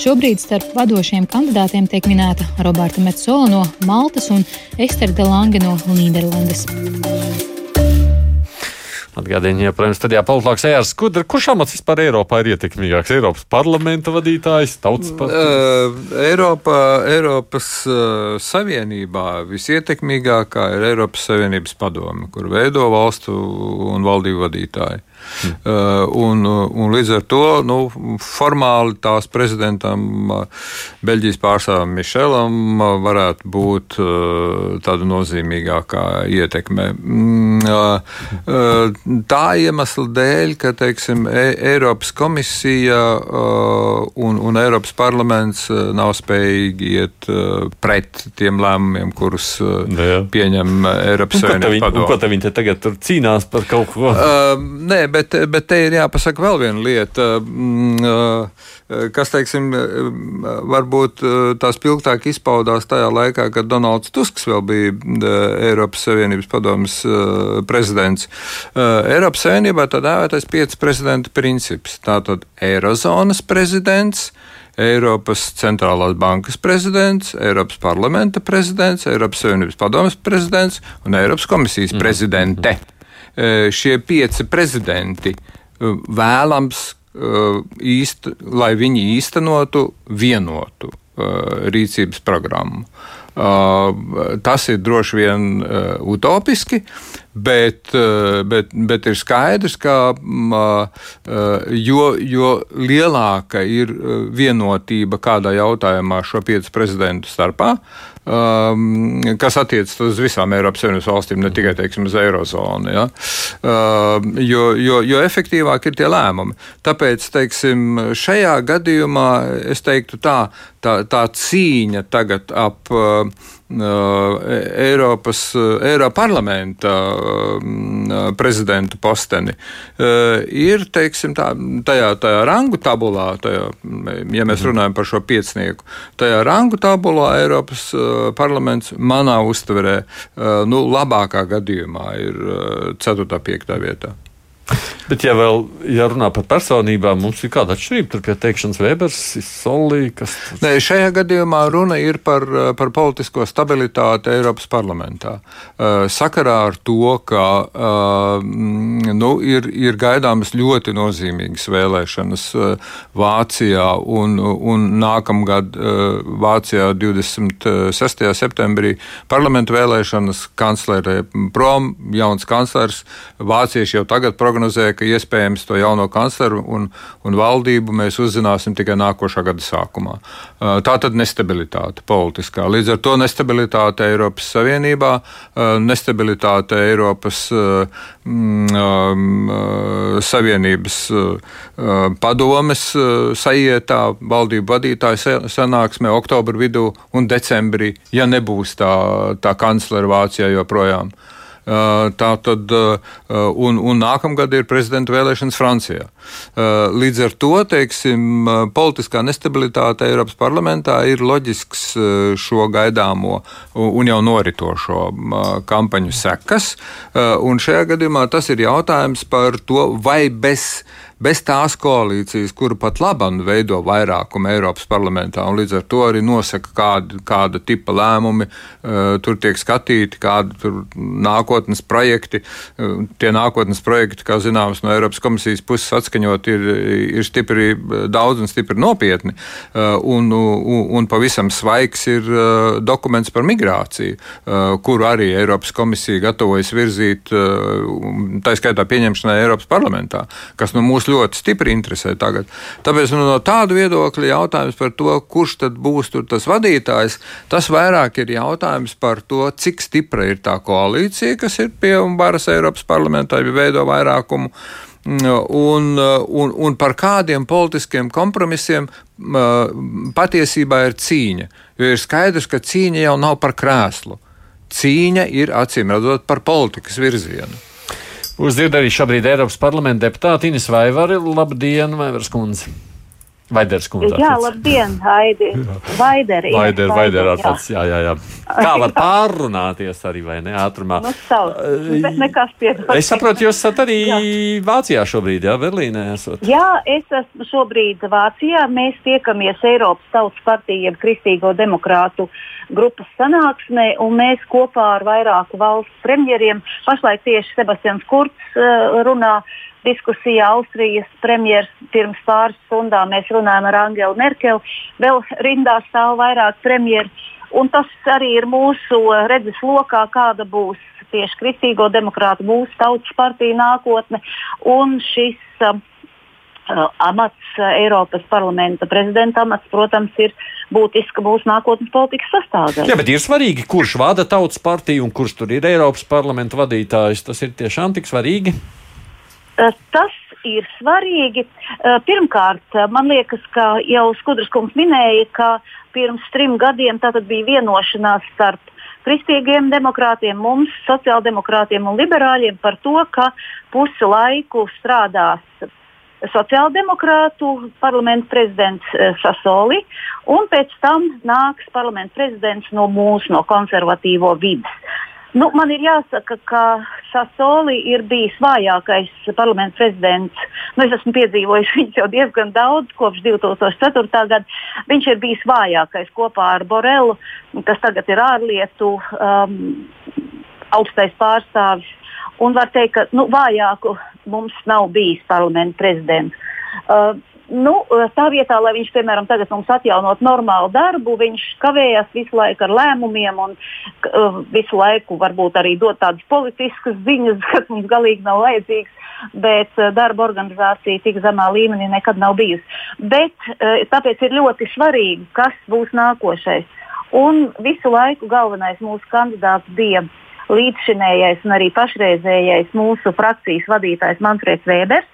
Šobrīd starp vadošiem kandidātiem tiek minēta Roberta Metzola no Maltas un Estere Delange no Nīderlandes. Atgādījumi, ja, protams, studijā politologs Ejārs Skudra. Kurš amats vispār Eiropā ir ietekmīgāks? Eiropas parlamenta vadītājs, tautas partijas? Uh, Eiropa, Eiropas uh, Savienībā visietekmīgākā ir Eiropas Savienības padome, kur veido valstu un valdību vadītāji. Uh, un, un līdz ar to nu, formāli tās prezidentam, uh, Beļģijas pārstāvam Mišelam, uh, varētu būt tāda nozīmīgākā ietekme. Mm, tā iemesla dēļ, ka teiksim, e Eiropas komisija un, un Eiropas parlaments nav spējīgi iet pret tiem lēmumiem, kurus Jā. pieņem Eiropas Savienības padomu. Ko te viņi tagad tur cīnās par kaut ko? Uh, nē, bet, bet te ir jāpasaka vēl viena lieta, mm, kas, teiksim, varbūt tā spilgtāk izpaudās tajā laikā, kad Donalds Tusks vēl bija Eiropas Savienības padomas prezidents. Eiropas Savienībā tā dēvētais pieci prezidenta princips. Tātad Eirozonas prezidents. Eiropas centrālās bankas prezidents, Eiropas parlamenta prezidents, Eiropas Savienības padomas prezidents un Eiropas komisijas mhm. prezidente. Mm -hmm. Eh, šie pieci prezidenti eh, vēlams, eh, īst, lai viņi īstenotu vienotu rīcības programmu. Tas ir droši vien utopiski, bet, bet, bet ir skaidrs, ka jo, jo lielāka ir vienotība kādā jautājumā šo piecu prezidentu starpā, um, kas attiecas uz visām Eiropas Savienības valstīm, ne tikai teiksim, uz Eirozonu. Ja? Uh, jo, jo, jo efektīvāk ir tie lēmumi. Tāpēc teiksim, šajā gadījumā es teiktu tā, tā, tā cīņa tagad ap uh, Eiropas, Eiropa parlamenta prezidenta posteni ir teiksim, tā, tajā, tajā rangu tabulā, tajā, ja mēs runājam par šo piecnieku, tajā rangu tabulā Eiropas parlaments manā uztverē nu, labākā gadījumā ir 4. un 5. vietā. Bet, ja vēl ja runā par personībām, mums ir kāda atšķirība. Tur pie teikšanas Vēbers, Solī, kas. Nē, šajā gadījumā runa ir par, par politisko stabilitāti Eiropas parlamentā. Uh, sakarā ar to, ka uh, nu, ir, ir gaidāmas ļoti nozīmīgas vēlēšanas Vācijā un, un nākamgad Vācijā 26. septembrī parlamentu vēlēšanas kanclerē prom, jauns kanclers. Vācieši jau tagad prognozē, ka iespējams to jauno kancleru un, un valdību mēs uzzināsim tikai nākošā gada sākumā. Uh, tā tad nestabilitāte politiskā. Līdz ar to nestabilitāte Eiropas Savienībā, uh, nestabilitāte Eiropas uh, mm, um, Savienības padomes sajietā, valdību vadītāju sanāksmē oktobra vidū un decembrī, ja nebūs tā, tā kanclera Vācijā joprojām. Tā tad, un, un nākamgad ir prezidenta vēlēšanas Francijā. Līdz ar to, teiksim, politiskā nestabilitāte Eiropas parlamentā ir loģisks šo gaidāmo un jau noritošo kampaņu sekas. Un šajā gadījumā tas ir jautājums par to, vai bez bez tās koalīcijas, kuru pat labam veido vairākumu Eiropas parlamentā, un līdz ar to arī nosaka, kāda, kāda tipa lēmumi uh, tur tiek skatīti, kādi nākotnes projekti. Uh, tie nākotnes projekti, kā zināms, no Eiropas komisijas puses atskaņot, ir, ir stipri daudz un stipri nopietni, uh, un, un, un pavisam svaigs ir uh, dokuments par migrāciju, uh, kuru arī Eiropas komisija gatavojas virzīt, uh, tā skaitā pieņemšanai Eiropas parlamentā, kas no mūsu ļoti stipri interesē tagad. Tāpēc nu, no tāda viedokļa jautājums par to, kurš tad būs tas vadītājs, tas vairāk ir jautājums par to, cik stipra ir tā koalīcija, kas ir pie varas Eiropas parlamentā, ja veido vairākumu. Un, un, un par kādiem politiskiem kompromisiem patiesībā ir cīņa. Jo ir skaidrs, ka cīņa jau nav par krēslu. Cīņa ir acīm redzot par politikas virzienu. Uzdzird arī šobrīd Eiropas parlamenta deputāti Ines Vaivari. Labdien, Vaivars kundze! Vaiders kundze. Jā, labdien, Haidi. Vaideri. Vaider, Vaider ar pats, jā, jā, jā. Kā var pārrunāties arī, vai ne, ātrumā? Nu, savs, bet nekas piedod. Es saprotu, jūs esat arī jā. Vācijā šobrīd, jā, Berlīnē esat. Jā, es esmu šobrīd Vācijā. Mēs tiekamies Eiropas Tautas partija, Kristīgo demokrātu grupas sanāksmē, un mēs kopā ar vairāku valstu premjeriem, pašlaik tieši Sebastians Kurts uh, runā diskusijā Austrijas premjeras pirms pāris stundām mēs runājam ar Angelu Merkeli. Vēl rindā stāv vairāk premjeru. Un tas arī ir mūsu redzes lokā, kāda būs tieši kristīgo demokrātu, mūsu tautas partija nākotne. Un šis uh, amats, Eiropas parlamenta prezidenta amats, protams, ir būtiska mūsu nākotnes politikas sastāvdaļa. Jā, bet ir svarīgi, kurš vada tautas partiju un kurš tur ir Eiropas parlamenta vadītājs. Tas ir tiešām tik svarīgi. Eh, tas ir svarīgi. Eh, pirmkārt, eh, man liekas, ka jau Skudras kungs minēja, ka pirms trim gadiem bija vienošanās starp kristīgiem demokrātiem, mums, sociāldemokrātiem un liberāļiem par to, ka pusi laiku strādās sociāldemokrātu parlamenta prezidents Sasoli, un pēc tam nāks parlamenta prezidents no mūsu, no konservatīvo vidas. Nu, man ir jāsaka, ka Sasoli ir bijis vājākais parlaments prezidents. Nu, es esmu piedzīvojis viņu jau diezgan daudz, kopš 2004. gada. Viņš ir bijis vājākais kopā ar Borelu, kas tagad ir ārlietu um, augstais pārstāvis. Un var teikt, ka nu, vājāku mums nav bijis parlamenta prezidents. Uh, Nu, tā vietā, lai viņš, piemēram, tagad mums atjaunot normālu darbu, viņš kavējas visu laiku ar lēmumiem un uh, visu laiku varbūt arī dod tādas politiskas ziņas, kas mums galīgi nav vajadzīgas, bet uh, darba organizācija tik zemā līmenī nekad nav bijusi. Bet tāpēc ir ļoti svarīgi, kas būs nākošais. Un visu laiku galvenais mūsu kandidāts bija līdzšinējais un arī pašreizējais mūsu frakcijas vadītājs Manfreds Vēbers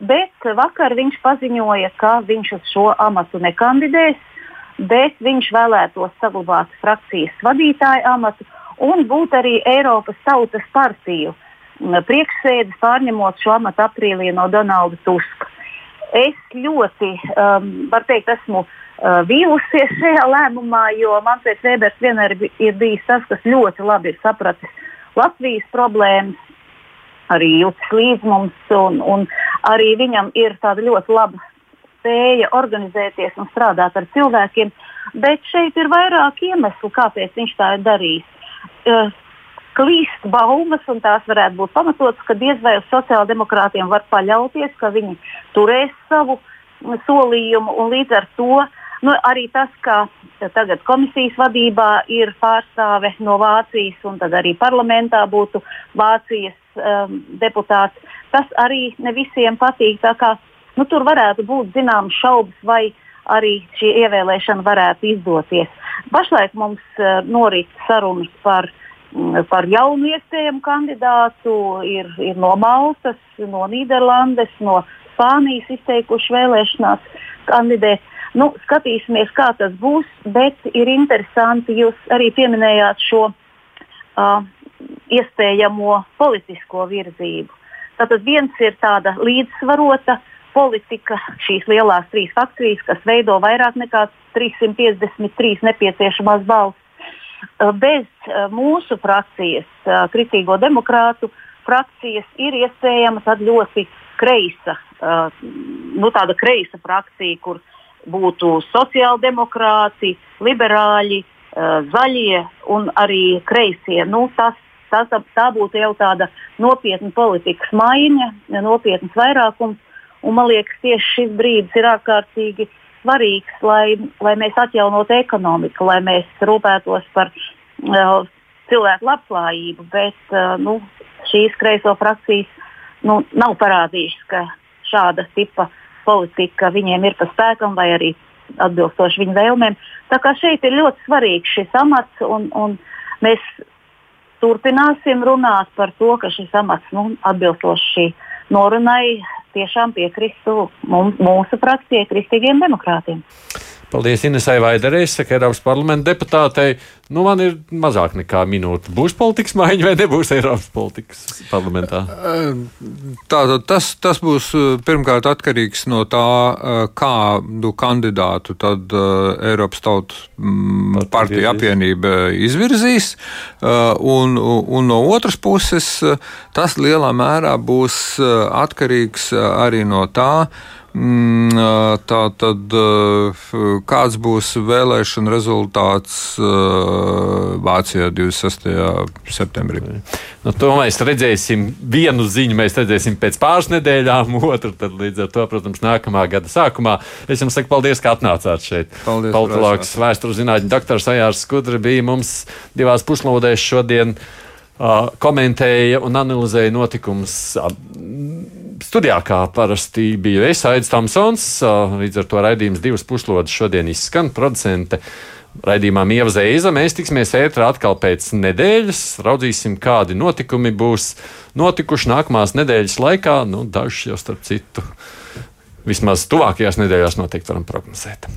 bet vakar viņš paziņoja, ka viņš uz šo amatu nekandidēs, bet viņš vēlētos saglabāt frakcijas vadītāja amatu un būt arī Eiropas Tautas partiju priekšsēdis, pārņemot šo amatu aprīlī no Donalda Tuska. Es ļoti, um, var teikt, esmu uh, vīlusies šajā lēmumā, jo Mansēns Vēbers vienmēr ir bijis tas, kas ļoti labi ir sapratis Latvijas problēmas, arī jūtas līdz mums, un, un arī viņam ir tāda ļoti laba spēja organizēties un strādāt ar cilvēkiem. Bet šeit ir vairāk iemeslu, kāpēc viņš tā ir darījis. Uh, klīst baumas, un tās varētu būt pamatotas, ka diez vai uz sociāldemokrātiem var paļauties, ka viņi turēs savu solījumu, un līdz ar to nu, arī tas, ka tagad komisijas vadībā ir pārstāve no Vācijas, un tad arī parlamentā būtu Vācijas um, deputāts. Tas arī ne visiem patīk. Kā, nu, tur varētu būt zināmas šaubas, vai arī šī ievēlēšana varētu izdoties. Pašlaik mums uh, norit sarunas par, mm, par jaunu iespējamu kandidātu. Ir, ir no Maltas, no Nīderlandes, no Spānijas izteikuši vēlēšanās kandidēt. Nu, skatīsimies, kā tas būs, bet ir interesanti, jūs arī pieminējāt šo uh, iespējamo politisko virzību. Tātad viens ir tāda līdzsvarota politika, šīs lielās trīs fakcijas, kas veido vairāk nekā 353 nepieciešamās balss. Bez mūsu frakcijas, Kristīgo demokrātu frakcijas, ir iespējama ļoti kreisa, nu, tāda kreisa frakcija, kur būtu sociāldemokrāti, liberāļi, zaļie un arī kreisie. Nu, tas tas, tā būtu jau tāda nopietna politikas maiņa, nopietnas vairākums. Un, man liekas, tieši šis brīdis ir ārkārtīgi svarīgs, lai, lai mēs atjaunotu ekonomiku, lai mēs rūpētos par uh, cilvēku labklājību. Bet uh, nu, šīs kreiso frakcijas nu, nav parādījušas, ka šāda tipa politika viņiem ir pa spēkam vai arī atbilstoši viņu vēlmēm. Tā kā šeit ir ļoti svarīgs šis amats, un, un mēs turpināsim runāt par to, ka šis amats nu, atbilstoši norunai tiešām piekristu mums, mūsu frakcijai, kristīgiem demokrātiem. Paldies Inesai Vaiderei, saka Eiropas parlamenta deputātei. Nu, man ir mazāk nekā minūte. Būs politikas maiņa vai nebūs Eiropas politikas parlamentā? Tātad tas, tas būs pirmkārt atkarīgs no tā, kādu kandidātu tad Eiropas Tautu mm, partija apvienība izvirzīs. Un, un no otras puses, tas lielā mērā būs atkarīgs arī no tā, tā tad kāds būs vēlēšana rezultāts Vācijā 26. septembrī? Nu, to mēs redzēsim. Vienu ziņu mēs redzēsim pēc pāris nedēļām, otru tad līdz ar to, protams, nākamā gada sākumā. Es jums saku paldies, ka atnācāt šeit. Paldies. Politologs, vēstures zinātņu doktors Ajārs Skudri bija mums divās puslodēs šodien. Uh, komentēja un analizēja notikumus uh, studijā, kā parasti bija es, Aits Tamsons. Līdz ar to raidījums divas puslodes šodien izskan. Producente raidījumā Ieva Zeiza. Mēs tiksimies ētrā atkal pēc nedēļas. Raudzīsim, kādi notikumi būs notikuši nākamās nedēļas laikā. Nu, dažus jau starp citu, vismaz tuvākajās nedēļās noteikti varam prognozēt.